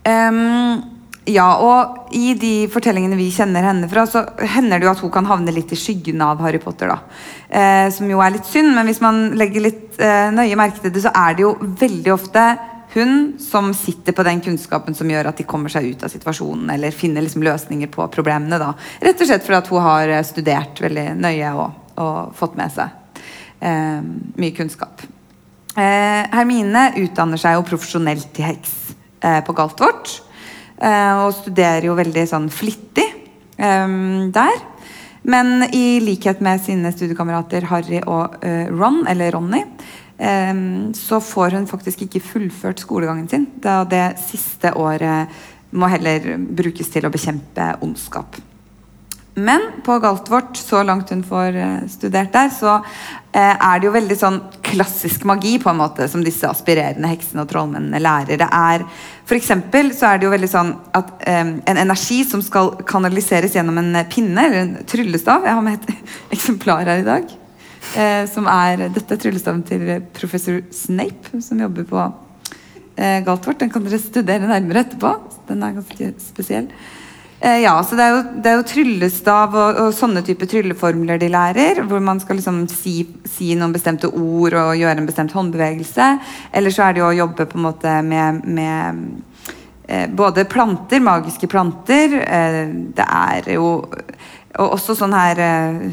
Ehm, ja, og i de fortellingene vi kjenner henne fra, så hender det jo at hun kan havne litt i skyggen av Harry Potter. da. Eh, som jo er litt synd, men hvis man legger litt eh, nøye merke til det, så er det jo veldig ofte hun som sitter på den kunnskapen som gjør at de kommer seg ut av situasjonen, eller finner liksom løsninger på problemene. da. Rett og slett fordi at hun har eh, studert veldig nøye og, og fått med seg eh, mye kunnskap. Eh, Hermine utdanner seg jo profesjonelt til heks eh, på Galtvort. Eh, og studerer jo veldig sånn flittig eh, der. Men i likhet med sine studiekamerater Harry og eh, Ron, eller Ronny, så får hun faktisk ikke fullført skolegangen sin. Da det siste året må heller brukes til å bekjempe ondskap. Men på Galtvort, så langt hun får eh, studert der, så eh, er det jo veldig sånn klassisk magi på en måte som disse aspirerende heksene og trollmennene lærer. Det er, for eksempel så er det jo veldig sånn at um, en energi som skal kanaliseres gjennom en pinne, eller en tryllestav Jeg har med et eksemplar her i dag. Uh, som er, dette er tryllestaven til professor Snape, som jobber på uh, Galtvort. Den kan dere studere nærmere etterpå. Den er ganske spesiell. Eh, ja, så det er jo, det er jo tryllestav og, og sånne type trylleformler de lærer. Hvor man skal liksom si, si noen bestemte ord og gjøre en bestemt håndbevegelse. Eller så er det jo å jobbe på en måte med, med eh, både planter, magiske planter. Eh, det er jo og også sånn her eh,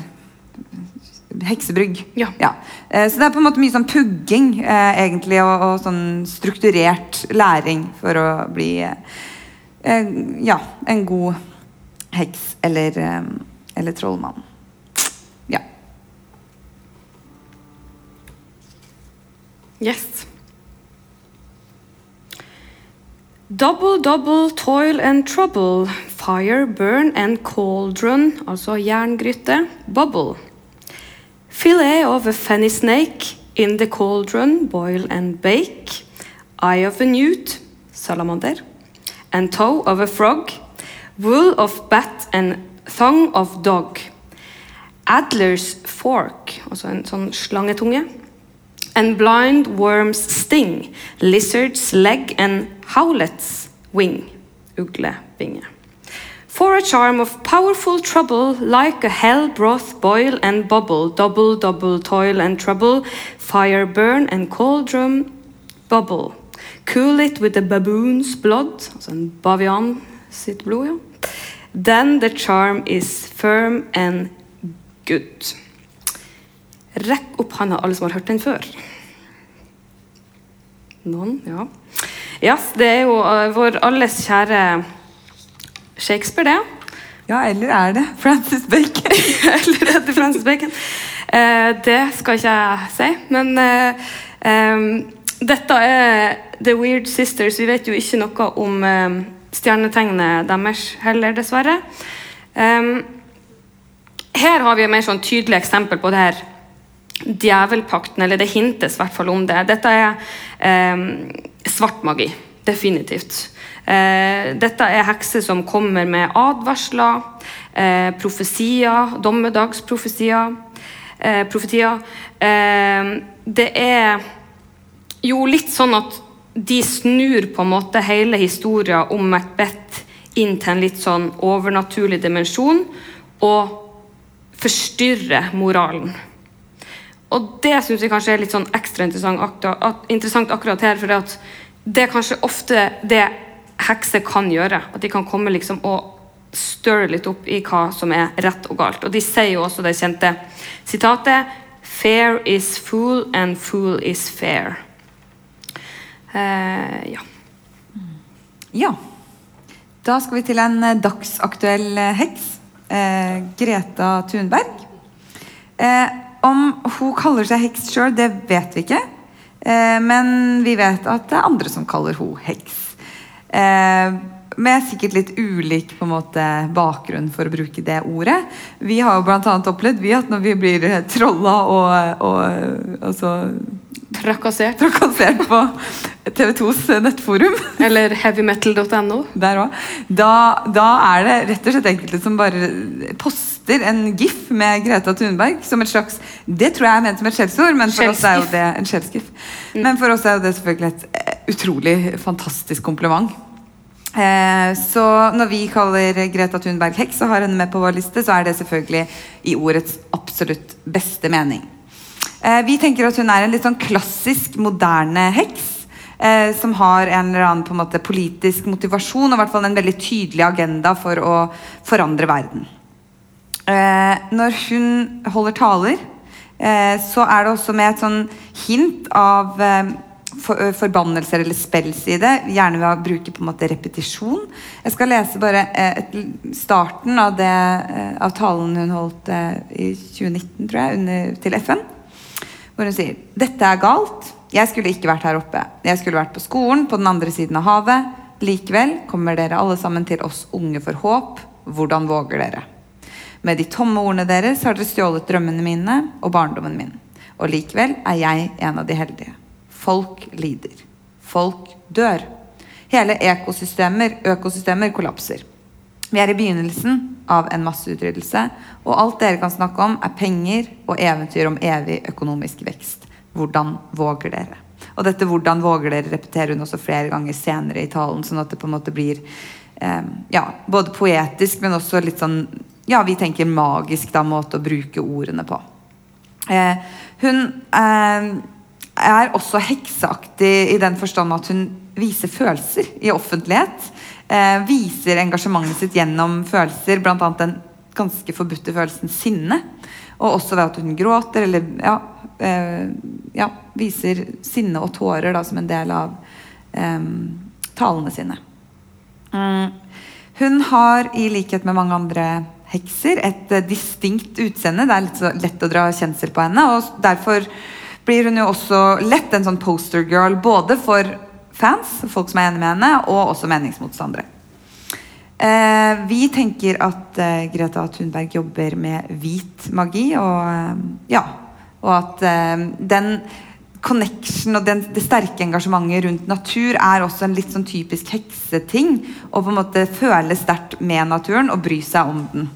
Heksebrygg. Ja. ja. Så det er på en måte mye sånn pugging eh, egentlig, og, og sånn strukturert læring for å bli eh, eh, ja, en god heks eller, eh, eller trollmann. Ja. Yes. Double, double, toil and trouble. Fire, burn and cauldron, altså jerngryte. Bubble. Fillet of a fenny snake in the cauldron, boil and bake. Eye of a newt, salamander. And toe of a frog. Wool of bat and Thong of dog. Adler's fork, altså en sånn slangetunge. And blind worm's sting. Lizard's leg and howlet's wing. Uglevinge. For a charm of powerful trouble, like a hell broth boil and bubble, double, double toil and trouble, fire burn and cauldron bubble. Cool it with a baboon's blood, altså en bavian sitt blod, ja. Then the charm is firm and good. Rekk opp hånda, alle som har hørt den før. Noen, ja. Yes, det er jo uh, vår alles kjære Shakespeare, det. Ja, eller er det Francis Bacon? Eller er det Francis Bacon? Eh, det skal ikke jeg si, men eh, em, dette er The Weird Sisters. Vi vet jo ikke noe om eh, stjernetegnet deres heller, dessverre. Um, her har vi et mer sånn tydelig eksempel på det her djevelpakten, eller det hintes i hvert fall om det. Dette er um, svart magi. Definitivt. Uh, dette er hekser som kommer med advarsler, uh, profesier, dommedagsprofesier. Uh, profetier. Det er jo litt sånn at de snur på en måte hele historien om Macbeth inn til en litt sånn overnaturlig dimensjon og forstyrrer moralen. Og det syns jeg kanskje er litt sånn ekstra interessant, interessant akkurat her, for det er kanskje ofte det hekser kan gjøre. At de kan komme liksom og større litt opp i hva som er rett og galt. Og de sier jo også det kjente sitatet Fair is fool, and fool is fair. Eh, ja. Ja. Da skal vi til en eh, dagsaktuell eh, heks. Eh, Greta Thunberg. Eh, om hun kaller seg heks sjøl, det vet vi ikke. Eh, men vi vet at det er andre som kaller hun heks. Med sikkert litt ulik måte, bakgrunn for å bruke det ordet. Vi har jo bl.a. opplevd vi at når vi blir trolla og, og altså, Trakassert. trakassert på TV 2s nettforum Eller heavymetal.no. der òg. Da, da er det rett og slett enkelte som bare poster en gif med Greta Thunberg som et slags Det tror jeg er ment som et skjellsord, men for oss er jo det en skjellsgif. Men for oss er jo det selvfølgelig et eh, utrolig fantastisk kompliment. Eh, så når vi kaller Greta Thunberg heks og har henne med på vår liste, så er det selvfølgelig i ordets absolutt beste mening. Eh, vi tenker at hun er en litt sånn klassisk, moderne heks. Eh, som har en eller annen på en måte, politisk motivasjon og i hvert fall en veldig tydelig agenda for å forandre verden. Eh, når hun holder taler, eh, så er det også med et sånn hint av eh, for, eh, forbannelser eller spells i det. Gjerne ved å bruke på en måte repetisjon. Jeg skal lese bare et, starten av, det, av talen hun holdt i 2019, tror jeg, under, til FN. Hvor hun sier Dette er galt. Jeg skulle ikke vært her oppe. Jeg skulle vært på skolen på den andre siden av havet. Likevel kommer dere alle sammen til oss unge for håp. Hvordan våger dere? Med de tomme ordene deres har dere stjålet drømmene mine og barndommen min. Og likevel er jeg en av de heldige. Folk lider. Folk dør. Hele ekosystemer, økosystemer kollapser. Vi er i begynnelsen av en masseutryddelse, og alt dere kan snakke om, er penger og eventyr om evig økonomisk vekst. Hvordan våger dere? Og dette 'hvordan våger dere' repeterer hun også flere ganger senere i talen, sånn at det på en måte blir eh, ja, både poetisk, men også litt sånn ja, vi tenker magisk da, måte å bruke ordene på. Eh, hun eh, er også hekseaktig i den forstand at hun viser følelser i offentlighet. Eh, viser engasjementet sitt gjennom følelser, bl.a. den ganske forbudte følelsen sinne. Og også ved at hun gråter, eller ja, eh, ja viser sinne og tårer da, som en del av eh, talene sine. Mm. Hun har, i likhet med mange andre hekser, et eh, distinkt utseende. Det er litt så lett å dra kjensel på henne. Og derfor blir hun jo også lett en sånn poster girl både for fans, folk som er enig med henne, og også meningsmotstandere. Eh, vi tenker at eh, Greta Thunberg jobber med hvit magi, og, eh, ja, og at eh, den connection og den, det sterke engasjementet rundt natur er også en litt sånn typisk hekseting. Å på en måte føle sterkt med naturen og bry seg om den.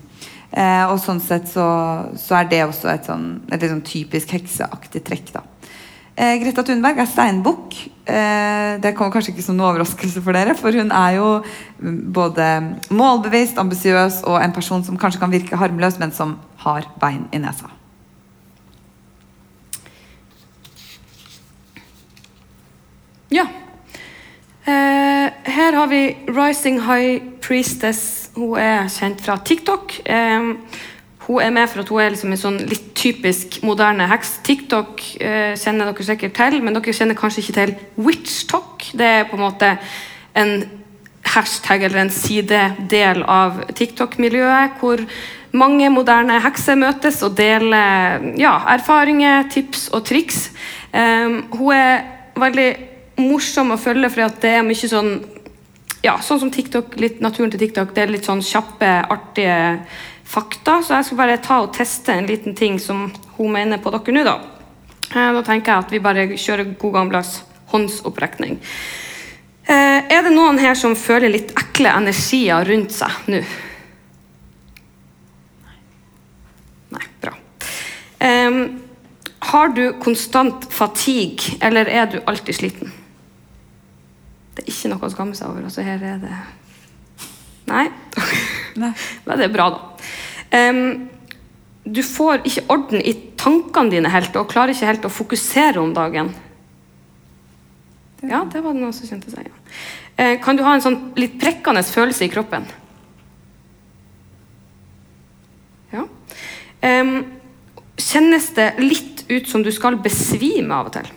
Eh, og sånn sett så, så er det også et, sånn, et sånn typisk hekseaktig trekk. da. Eh, Greta Thunberg er steinbukk. Eh, det kommer kanskje ikke som noe overraskelse for dere, for hun er jo mm, både målbevisst, ambisiøs og en person som kanskje kan virke harmløs, men som har bein i nesa. Ja. Eh, her har vi Rising High Priestess. Hun er kjent fra TikTok. Eh, hun er med for at hun er liksom en sånn litt typisk moderne heks. TikTok eh, kjenner dere sikkert til, men dere kjenner kanskje ikke til Witchtalk. Det er på en måte en hashtag eller en sidedel av TikTok-miljøet hvor mange moderne hekser møtes og deler ja, erfaringer, tips og triks. Um, hun er veldig morsom å følge, for det er mye sånn ja, sånn som TikTok, litt naturen til TikTok. Det er litt sånn kjappe, artige fakta. Så jeg skal bare ta og teste en liten ting som hun mener på dere nå, da. Eh, da tenker jeg at vi bare kjører god gammeldags håndsopprekning. Eh, er det noen her som føler litt ekle energier rundt seg nå? Nei, bra. Um, har du konstant fatigue, eller er du alltid sliten? Det er ikke noe å skamme seg over. altså her er det... Nei? Nei. Men det er bra, da. Um, du får ikke orden i tankene dine helt, og klarer ikke helt å fokusere om dagen. Ja, det var det noen som kjente seg igjen. Uh, kan du ha en sånn litt prekkende følelse i kroppen? Ja. Um, kjennes det litt ut som du skal besvime av og til?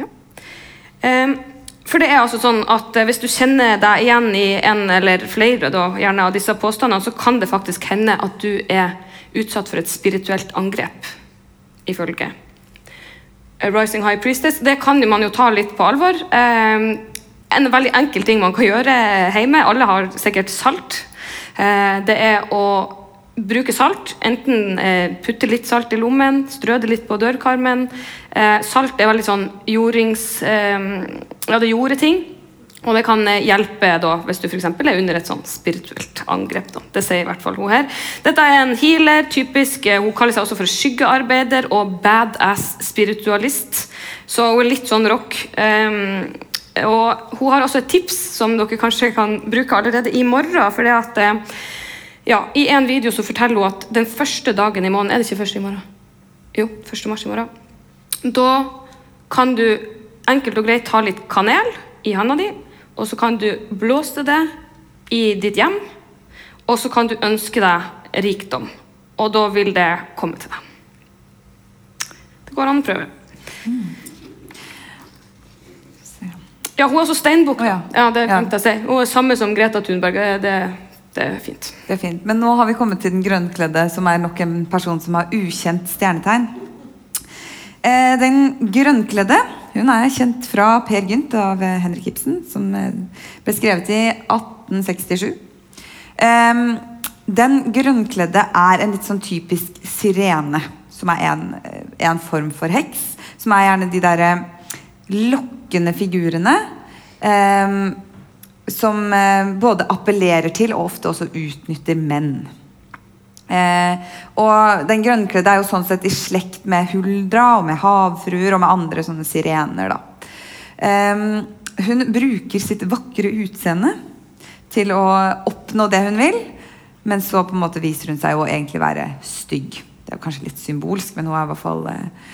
Ja. Um, for det er altså sånn at eh, Hvis du kjenner deg igjen i en eller flere da, gjerne av disse påstandene, så kan det faktisk hende at du er utsatt for et spirituelt angrep, ifølge Rising High Priestess. Det kan man jo ta litt på alvor. Eh, en veldig enkel ting man kan gjøre hjemme, alle har sikkert salt, eh, det er å bruke salt. Enten eh, putte litt salt i lommen, strø det litt på dørkarmen. Eh, salt er veldig sånn jordings... Ja, det gjorde ting. Og det kan eh, hjelpe da, hvis du eksempel er under et sånn spirituelt angrep. Da. Det sier i hvert fall hun her. Dette er en healer, typisk, eh, hun kaller seg også for skyggearbeider og badass spiritualist. Så hun er litt sånn rock. Um, og hun har også et tips som dere kanskje kan bruke allerede i morgen. for det at eh, ja, I en video så forteller hun at den første dagen i måneden Er det ikke første i morgen? Jo, 1. mars i morgen. Da kan du enkelt og greit ta litt kanel i handa di, og så kan du blåse det i ditt hjem. Og så kan du ønske deg rikdom, og da vil det komme til deg. Det går an å prøve. Ja, hun er også steinbukk. Oh, ja. ja, det Ja. jeg å si. Hun er samme som Greta Thunberg. Det, det er fint. Det er fint. Men nå har vi kommet til den grønnkledde, som er nok en person som har ukjent stjernetegn. Eh, den grønnkledde hun er kjent fra Per Gynt av eh, Henrik Ibsen, som eh, ble skrevet i 1867. Eh, den grønnkledde er en litt sånn typisk sirene, som er en, eh, en form for heks. Som er gjerne de derre lokkende figurene. Eh, som både appellerer til og ofte også utnytter menn. Eh, og den grønnkledde er jo sånn sett i slekt med huldra og med havfruer og med andre sånne sirener. da. Eh, hun bruker sitt vakre utseende til å oppnå det hun vil, men så på en måte viser hun seg å egentlig være stygg. Det er kanskje litt symbolsk, men hun er i hvert fall eh,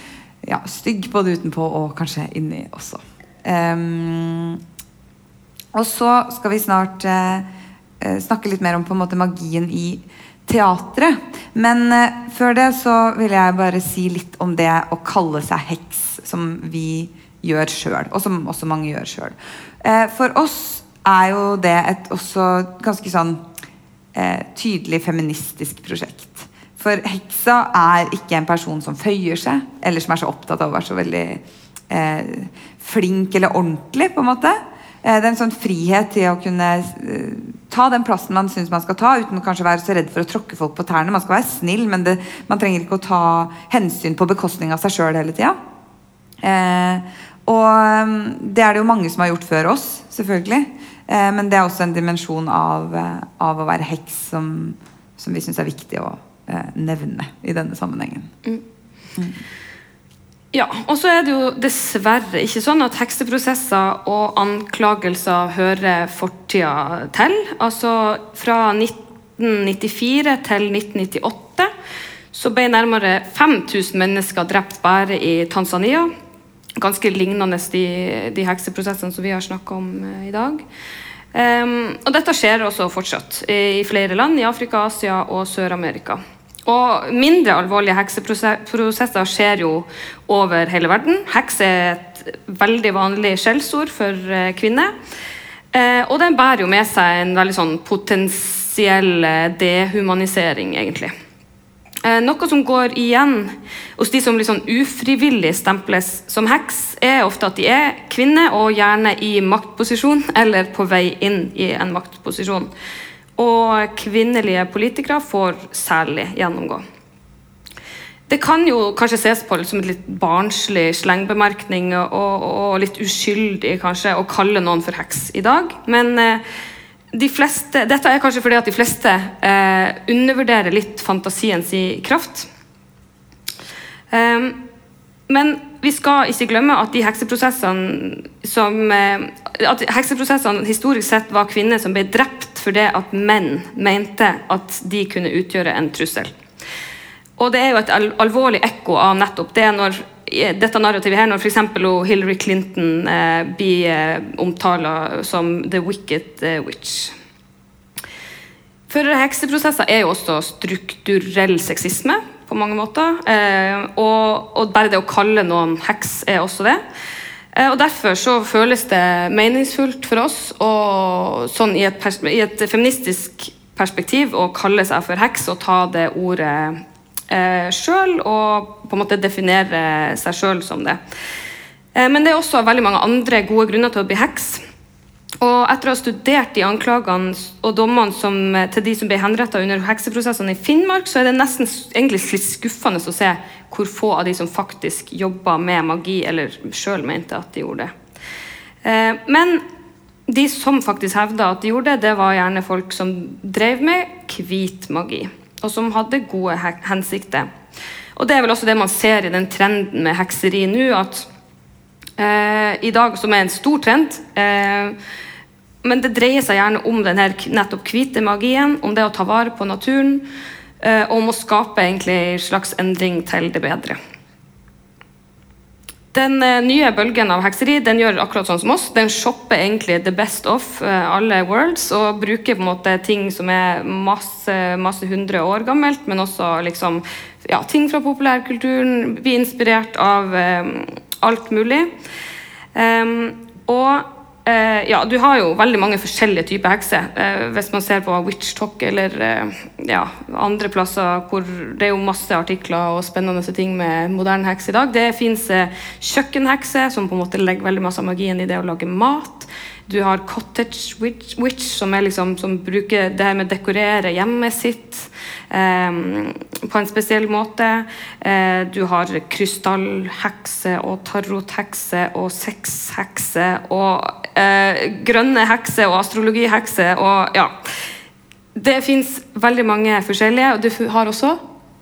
ja, stygg både utenpå og kanskje inni også. Og så skal vi snart eh, eh, snakke litt mer om på en måte magien i teatret. Men eh, før det så vil jeg bare si litt om det å kalle seg heks, som vi gjør sjøl, og som også mange gjør sjøl. Eh, for oss er jo det et også ganske sånn eh, tydelig feministisk prosjekt. For heksa er ikke en person som føyer seg, eller som er så opptatt av å være så veldig eh, flink eller ordentlig, på en måte. Eh, det er en sånn frihet til å kunne eh, ta den plassen man syns man skal ta, uten å kanskje være så redd for å tråkke folk på tærne. Man skal være snill, men det, man trenger ikke å ta hensyn på bekostning av seg sjøl hele tida. Eh, og um, det er det jo mange som har gjort før oss, selvfølgelig. Eh, men det er også en dimensjon av, eh, av å være heks som, som vi syns er viktig å eh, nevne i denne sammenhengen. Ja, og så er det jo dessverre ikke sånn at hekseprosesser og anklagelser hører fortida til. Altså fra 1994 til 1998 så ble nærmere 5000 mennesker drept bare i Tanzania. Ganske lignende de, de hekseprosessene som vi har snakka om eh, i dag. Um, og dette skjer også fortsatt i, flere land i Afrika, Asia og Sør-Amerika. Og mindre alvorlige hekseprosesser skjer jo over hele verden. Heks er et veldig vanlig skjellsord for eh, kvinner. Eh, og den bærer jo med seg en veldig sånn potensiell eh, dehumanisering, egentlig. Noe som går igjen hos de som liksom ufrivillig stemples som heks, er ofte at de er kvinner og gjerne i maktposisjon eller på vei inn i en maktposisjon. Og kvinnelige politikere får særlig gjennomgå. Det kan jo kanskje ses på som et litt barnslig slengbemerkning og, og, litt uskyldig kanskje å kalle noen for heks i dag, men eh, de fleste, dette er kanskje fordi at de fleste eh, undervurderer litt fantasiens kraft. Um, men vi skal ikke glemme at de hekseprosessene som eh, at hekseprosessene historisk sett var kvinner som ble drept fordi at menn mente at de kunne utgjøre en trussel. Og det er jo et alvorlig ekko av nettopp det når dette narrativet her, når f.eks. Hillary Clinton eh, blir eh, omtalt som 'the wicked eh, witch'. For hekseprosesser er jo også strukturell sexisme på mange måter. Eh, og, og, bare det å kalle noen heks er også det. Eh, og Derfor så føles det meningsfullt for oss og sånn i et, i et feministisk perspektiv å kalle seg for heks og ta det ordet eh, sjøl og på en måte definere seg sjøl som det. Eh, men det er også veldig mange andre gode grunner til å bli heks. Og etter å ha studert de anklagene og dommene som, eh, til de som ble henrettet under hekseprosessene i Finnmark, så er det nesten egentlig litt skuffende å se hvor få av de som faktisk jobba med magi, eller sjøl mente at de gjorde det. Eh, men de som faktisk hevda at de gjorde det, det var gjerne folk som drev med hvit magi og som hadde gode hensikter. Og Det er vel også det man ser i den trenden med hekseri nå, at eh, i dag, som er en stor trend eh, Men det dreier seg gjerne om den nettopp hvite magien, om det å ta vare på naturen, eh, og om å skape egentlig en slags endring til det bedre. Den uh, nye bølgen av hekseri den gjør akkurat sånn som oss. Den shopper egentlig the best of uh, alle worlds og bruker på en måte ting som er masse, masse hundre år gammelt, men også liksom, ja, ting fra populærkulturen. Blir inspirert av um, alt mulig. Um, og Uh, ja, du har jo veldig mange forskjellige typer hekser. Uh, hvis man ser på Witch Talk eller uh, ja, andre plasser hvor det er jo masse artikler og spennende ting med moderne heks i dag. Det fins kjøkkenhekser som på en måte legger veldig masse av magien i det å lage mat. Du har Cottage Witch, witch som, liksom, som, bruker det her med å dekorere hjemmet sitt um, på en spesiell måte. du har krystallhekse og tarothekse og sexhekse og eh, grønne hekser og astrologihekser og ja. Det fins veldig mange forskjellige, og du har også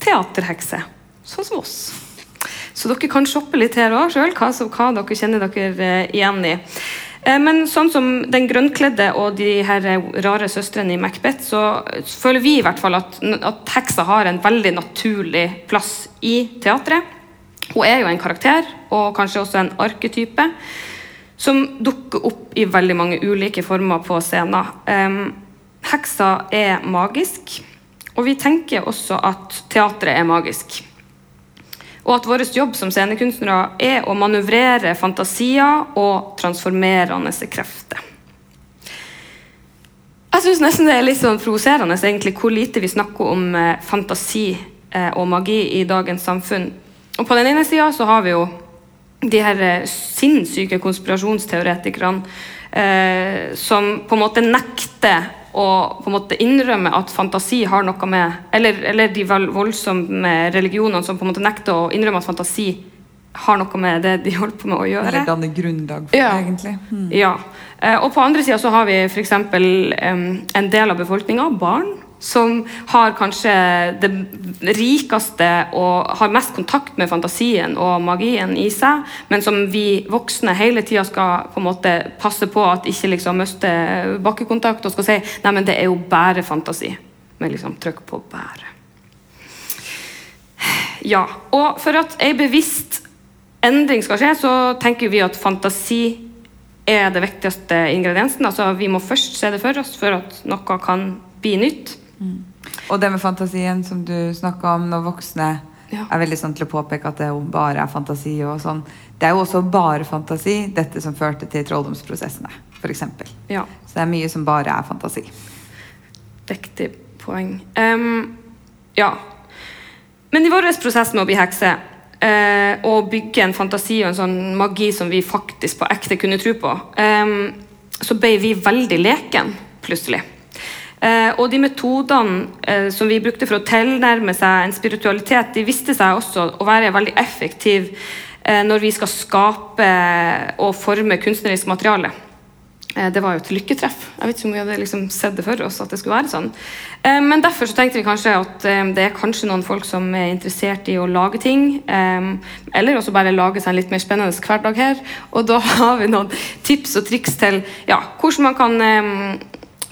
teaterhekser, sånn som oss. Så dere kan shoppe litt her òg sjøl, hva, hva, dere kjenner dere eh, igjen i. Eh, men sånn som den grønnkledde og de her rare søstrene i Macbeth, så føler vi i hvert fall at, at heksa har en veldig naturlig plass i teatret. Hun er jo en karakter, og kanskje også en arketype som dukker opp i veldig mange ulike former på scenen. Heksa er magisk, og vi tenker også at teatret er magisk. Og at vår jobb som scenekunstnere er å manøvrere fantasier og transformerende krefter. Jeg syns nesten det er litt sånn provoserende egentlig, hvor lite vi snakker om eh, fantasi eh, og magi i dagens samfunn. Og På den ene sida har vi jo de her eh, sinnssyke konspirasjonsteoretikerne eh, som på en måte nekter å på en måte innrømme at fantasi har noe med Eller, eller de voldsomme religionene som på en måte nekter å innrømme at fantasi har noe med det de holder på med å gjøre. Eller danne grunnlag for Ja. egentlig. Mm. Ja. Eh, Og på andre sida så har vi f.eks. en del av befolkninga, barn, som har kanskje det rikeste og har mest kontakt med fantasien og magien i seg, men som vi voksne hele tida skal på en måte passe på at ikke liksom mister bakkekontakt og skal si nei, men det er jo bare fantasi. Med liksom trykk på bære. Ja, og for at ei bevisst endring skal skje, så tenker vi at fantasi er det viktigste ingrediensen. Altså, vi må først se det for oss for at noe kan bli nytt. Og det med fantasien som du snakka om når voksne Ja. er veldig sånn til å påpeke at det jo bare er fantasi og sånn. Det er jo også bare fantasi, dette som førte til trolldomsprosessene, f.eks. Ja, Så det er mye som bare er fantasi. riktig poeng. Um, ja. Men i vår prosess med å bli hekse uh, og bygge en fantasi og en sånn magi som vi faktisk på ekte kunne tro på, um, så ble vi veldig leken plutselig. Eh, og de metodene eh, som vi brukte for å tilnærme seg en spiritualitet, de viste seg også å være veldig effektive eh, når vi skal skape og forme kunstnerisk materiale. Det var jo et lykketreff. Jeg vet ikke om vi hadde liksom sett det for oss at det skulle være sånn. Men derfor så tenkte vi kanskje at det er kanskje noen folk som er interessert i å lage ting. Eller også bare lage seg en litt mer spennende hverdag her. Og da har vi noen tips og triks til ja, hvordan man kan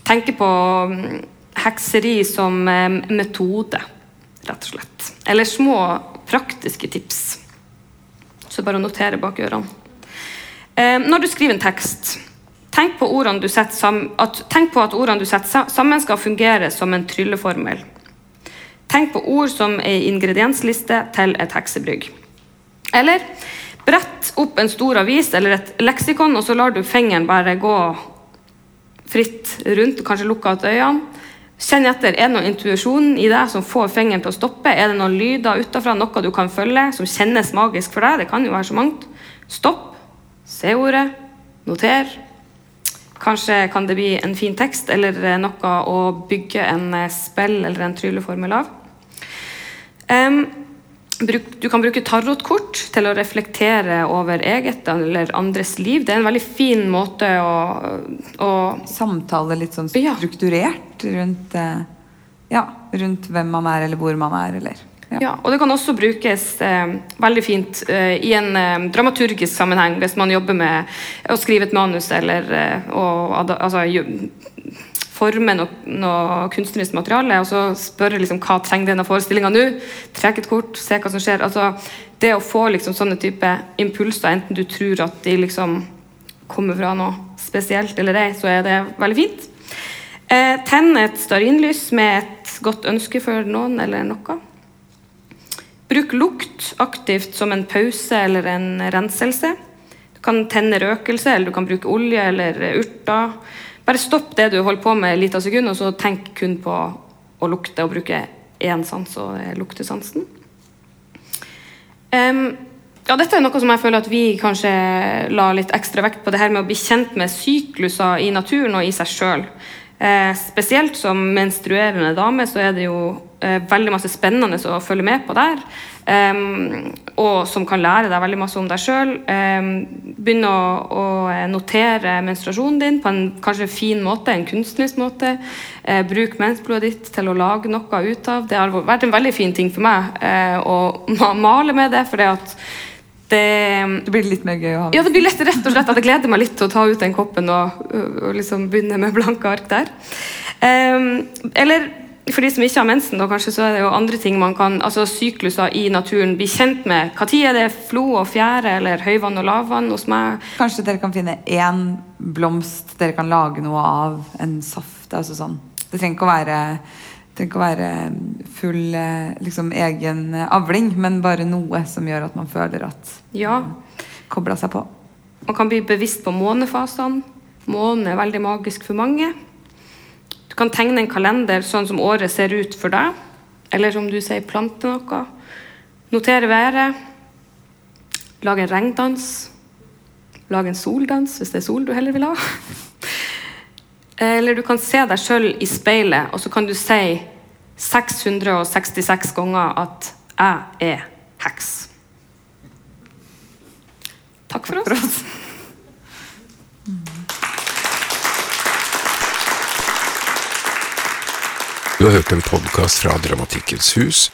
eh, tenke på mm, hekseri som metode, rett og slett. Eller små praktiske tips. Så bare notere bak ørene. Når du skriver en tekst, tenk på, setter at, tenk på at ordene du setter sammen skal fungere som en trylleformel. Tenk på ord som en ingrediensliste til et heksebrygg. Eller brett opp en stor avis eller et leksikon, og så lar du fingeren bare gå fritt rundt, kanskje lukke igjen øynene. Kjenn etter, er det noen intuisjon i deg som får fingeren til å stoppe? Er det noen lyder utenfra, noe du kan følge, som kjennes magisk for deg? Det kan jo være så mangt. Stopp, se ordet, noter. Kanskje kan det bli en fin tekst eller noe å bygge en eh, spill eller en trylleformel av. Bruk, du kan bruke tarotkort til å reflektere over eget eller andres liv. Det er en veldig fin måte å, å Samtale litt sånn Ja. strukturert rundt eh, Ja, rundt hvem man er, eller hvor man er, eller ja. Ja, og det kan også brukes eh, veldig fint eh, i en eh, dramaturgisk sammenheng hvis man jobber med å skrive et manus eller eh, å altså, forme noe, noe kunstnerisk materiale, og så spørre liksom, hva trenger denne forestillinga nå. Trekk et kort, se hva som skjer. Altså, det å få liksom, sånne type impulser, enten du tror at de liksom kommer fra noe spesielt eller ei, så er det veldig fint. Eh, tenn et stearinlys med et godt ønske for noen eller noe. Bruk lukt aktivt som en pause eller en renselse. Du kan tenne røkelse, eller du kan bruke olje eller urter. Bare stopp det du holder på med et lite sekund, og så tenk kun på å lukte og bruke én sans, og luktesansen. Um, ja, dette er noe som jeg føler at vi kanskje la litt ekstra vekt på, det her med å bli kjent med sykluser i naturen og i seg sjøl. Eh, spesielt som menstruerende dame så er det jo eh, veldig masse spennende å følge med på der. em, og som kan lære deg veldig masse om deg sjøl. begynne å, å notere menstruasjonen din på en kanskje fin måte, en kunstnerisk måte. Eh, bruk mensblodet ditt til å lage noe ut av. Det har vært en veldig fin ting for meg eh, å male med det. fordi at det Det blir litt mer gøy å ha ja, det blir lett rett og slett at jeg gleder meg litt til å ta ut den koppen og, og liksom begynne med blanke ark der. Um, eller for de som ikke har mensen, da, kanskje, så er det jo andre ting man kan altså sykluser i naturen bli kjent med. Når er det flo og fjære eller høyvann og lavvann hos meg? Kanskje dere kan finne én blomst dere kan lage noe av. En saft. altså sånn. Det trenger ikke å være, ikke å være full eh, liksom, egen eh, avling, men bare noe som gjør at man føler at Ja, kobla seg på. man kan bli bevisst på månefasene. Månen er veldig magisk for mange. Du kan tegne en kalender sånn som året ser ut for deg. Eller som du sier, plante noe. Notere været. Lage en regndans. Lage en soldans, hvis det er sol du heller vil ha. Eller du kan se deg sjøl i speilet, og så kan du si 666 ganger at 'jeg er heks'. for for oss. oss. Du har hørt en podkast fra Dramatikkens hus.